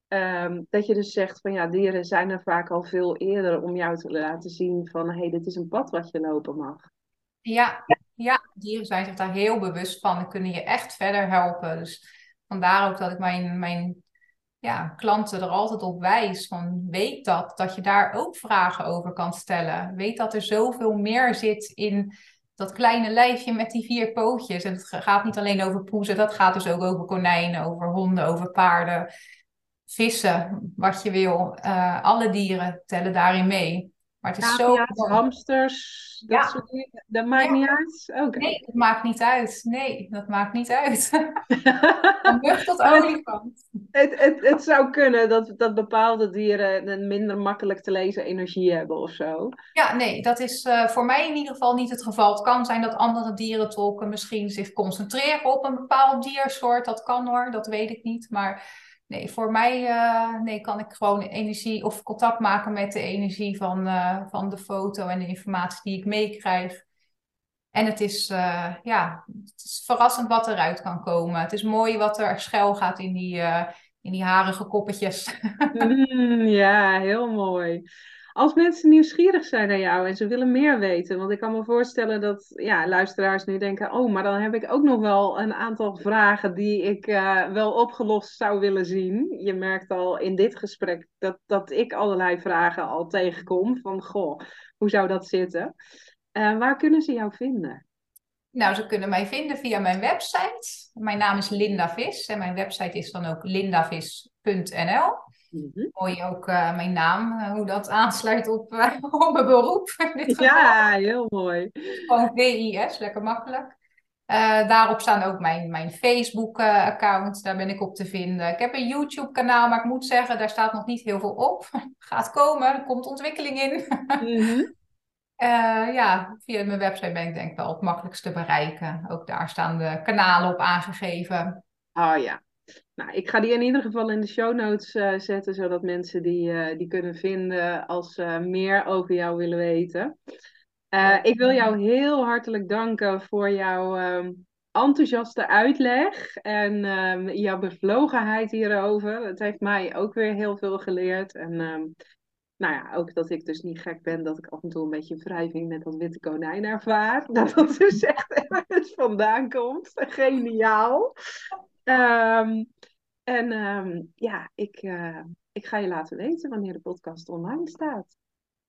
Um, dat je dus zegt van ja, dieren zijn er vaak al veel eerder om jou te laten zien van hé, hey, dit is een pad wat je lopen mag. Ja, ja, dieren zijn zich daar heel bewust van en kunnen je echt verder helpen. Dus vandaar ook dat ik mijn, mijn ja, klanten er altijd op wijs. Van weet dat, dat je daar ook vragen over kan stellen. Weet dat er zoveel meer zit in dat kleine lijfje met die vier pootjes. En het gaat niet alleen over poezen, dat gaat dus ook over konijnen, over honden, over paarden, vissen, wat je wil. Uh, alle dieren tellen daarin mee. Maar het is zo. hamsters, dat ja. soort dingen. Dat maakt niet uit? Okay. Nee, dat maakt niet uit. Nee, dat maakt niet uit. Mug tot olifant. Het, het, het zou kunnen dat, dat bepaalde dieren een minder makkelijk te lezen energie hebben of zo. Ja, nee, dat is uh, voor mij in ieder geval niet het geval. Het kan zijn dat andere dierentolken misschien zich concentreren op een bepaald diersoort. Dat kan hoor, dat weet ik niet. Maar nee, voor mij uh, nee, kan ik gewoon energie of contact maken met de energie van, uh, van de foto en de informatie die ik meekrijg. En het is, uh, ja, het is verrassend wat eruit kan komen. Het is mooi wat er schuil gaat in die, in die harige koppetjes. mm, ja, heel mooi. Als mensen nieuwsgierig zijn naar jou en ze willen meer weten, want ik kan me voorstellen dat ja, luisteraars nu denken: Oh, maar dan heb ik ook nog wel een aantal vragen die ik uh, wel opgelost zou willen zien. Je merkt al in dit gesprek dat, dat ik allerlei vragen al tegenkom: van goh, hoe zou dat zitten? Uh, waar kunnen ze jou vinden? Nou, ze kunnen mij vinden via mijn website. Mijn naam is Linda Vis en mijn website is dan ook lindavis.nl. Mm Mooi ook uh, mijn naam, uh, hoe dat aansluit op, uh, op mijn beroep. ja, heel mooi. Gewoon VIS, lekker makkelijk. daarop staan ook mijn, mijn Facebook-account, daar ben ik op te vinden. Ik heb een YouTube-kanaal, maar ik moet zeggen, daar staat nog niet heel veel op. Gaat komen, er komt ontwikkeling in. Mm ja, via mijn website ben ik denk ik wel het makkelijkst te bereiken. Ook daar staan de kanalen op aangegeven. Oh ja, nou, ik ga die in ieder geval in de show notes uh, zetten, zodat mensen die, uh, die kunnen vinden als ze meer over jou willen weten. Uh, ik wil jou heel hartelijk danken voor jouw um, enthousiaste uitleg en um, jouw bevlogenheid hierover. Het heeft mij ook weer heel veel geleerd. En um, nou ja, ook dat ik dus niet gek ben dat ik af en toe een beetje wrijving met dat witte konijn ervaar. Dat dat dus echt ergens vandaan komt. Geniaal. Um, en um, ja, ik, uh, ik ga je laten weten wanneer de podcast online staat.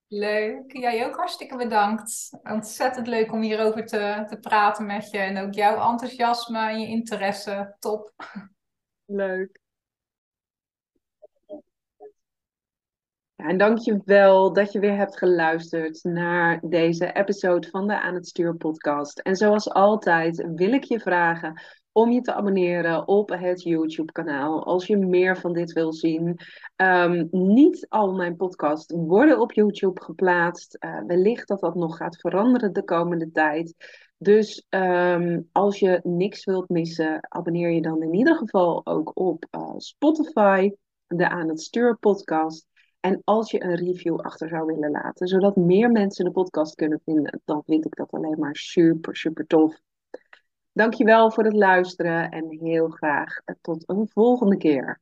Leuk. Jij ook hartstikke bedankt. Ontzettend leuk om hierover te, te praten met je. En ook jouw enthousiasme en je interesse. Top. Leuk. Ja, en dank je wel dat je weer hebt geluisterd naar deze episode van de Aan het Stuur podcast. En zoals altijd wil ik je vragen om je te abonneren op het YouTube-kanaal. Als je meer van dit wil zien. Um, niet al mijn podcasts worden op YouTube geplaatst. Uh, wellicht dat dat nog gaat veranderen de komende tijd. Dus um, als je niks wilt missen, abonneer je dan in ieder geval ook op uh, Spotify, de Aan het Stuur podcast. En als je een review achter zou willen laten, zodat meer mensen de podcast kunnen vinden, dan vind ik dat alleen maar super, super tof. Dankjewel voor het luisteren en heel graag tot een volgende keer.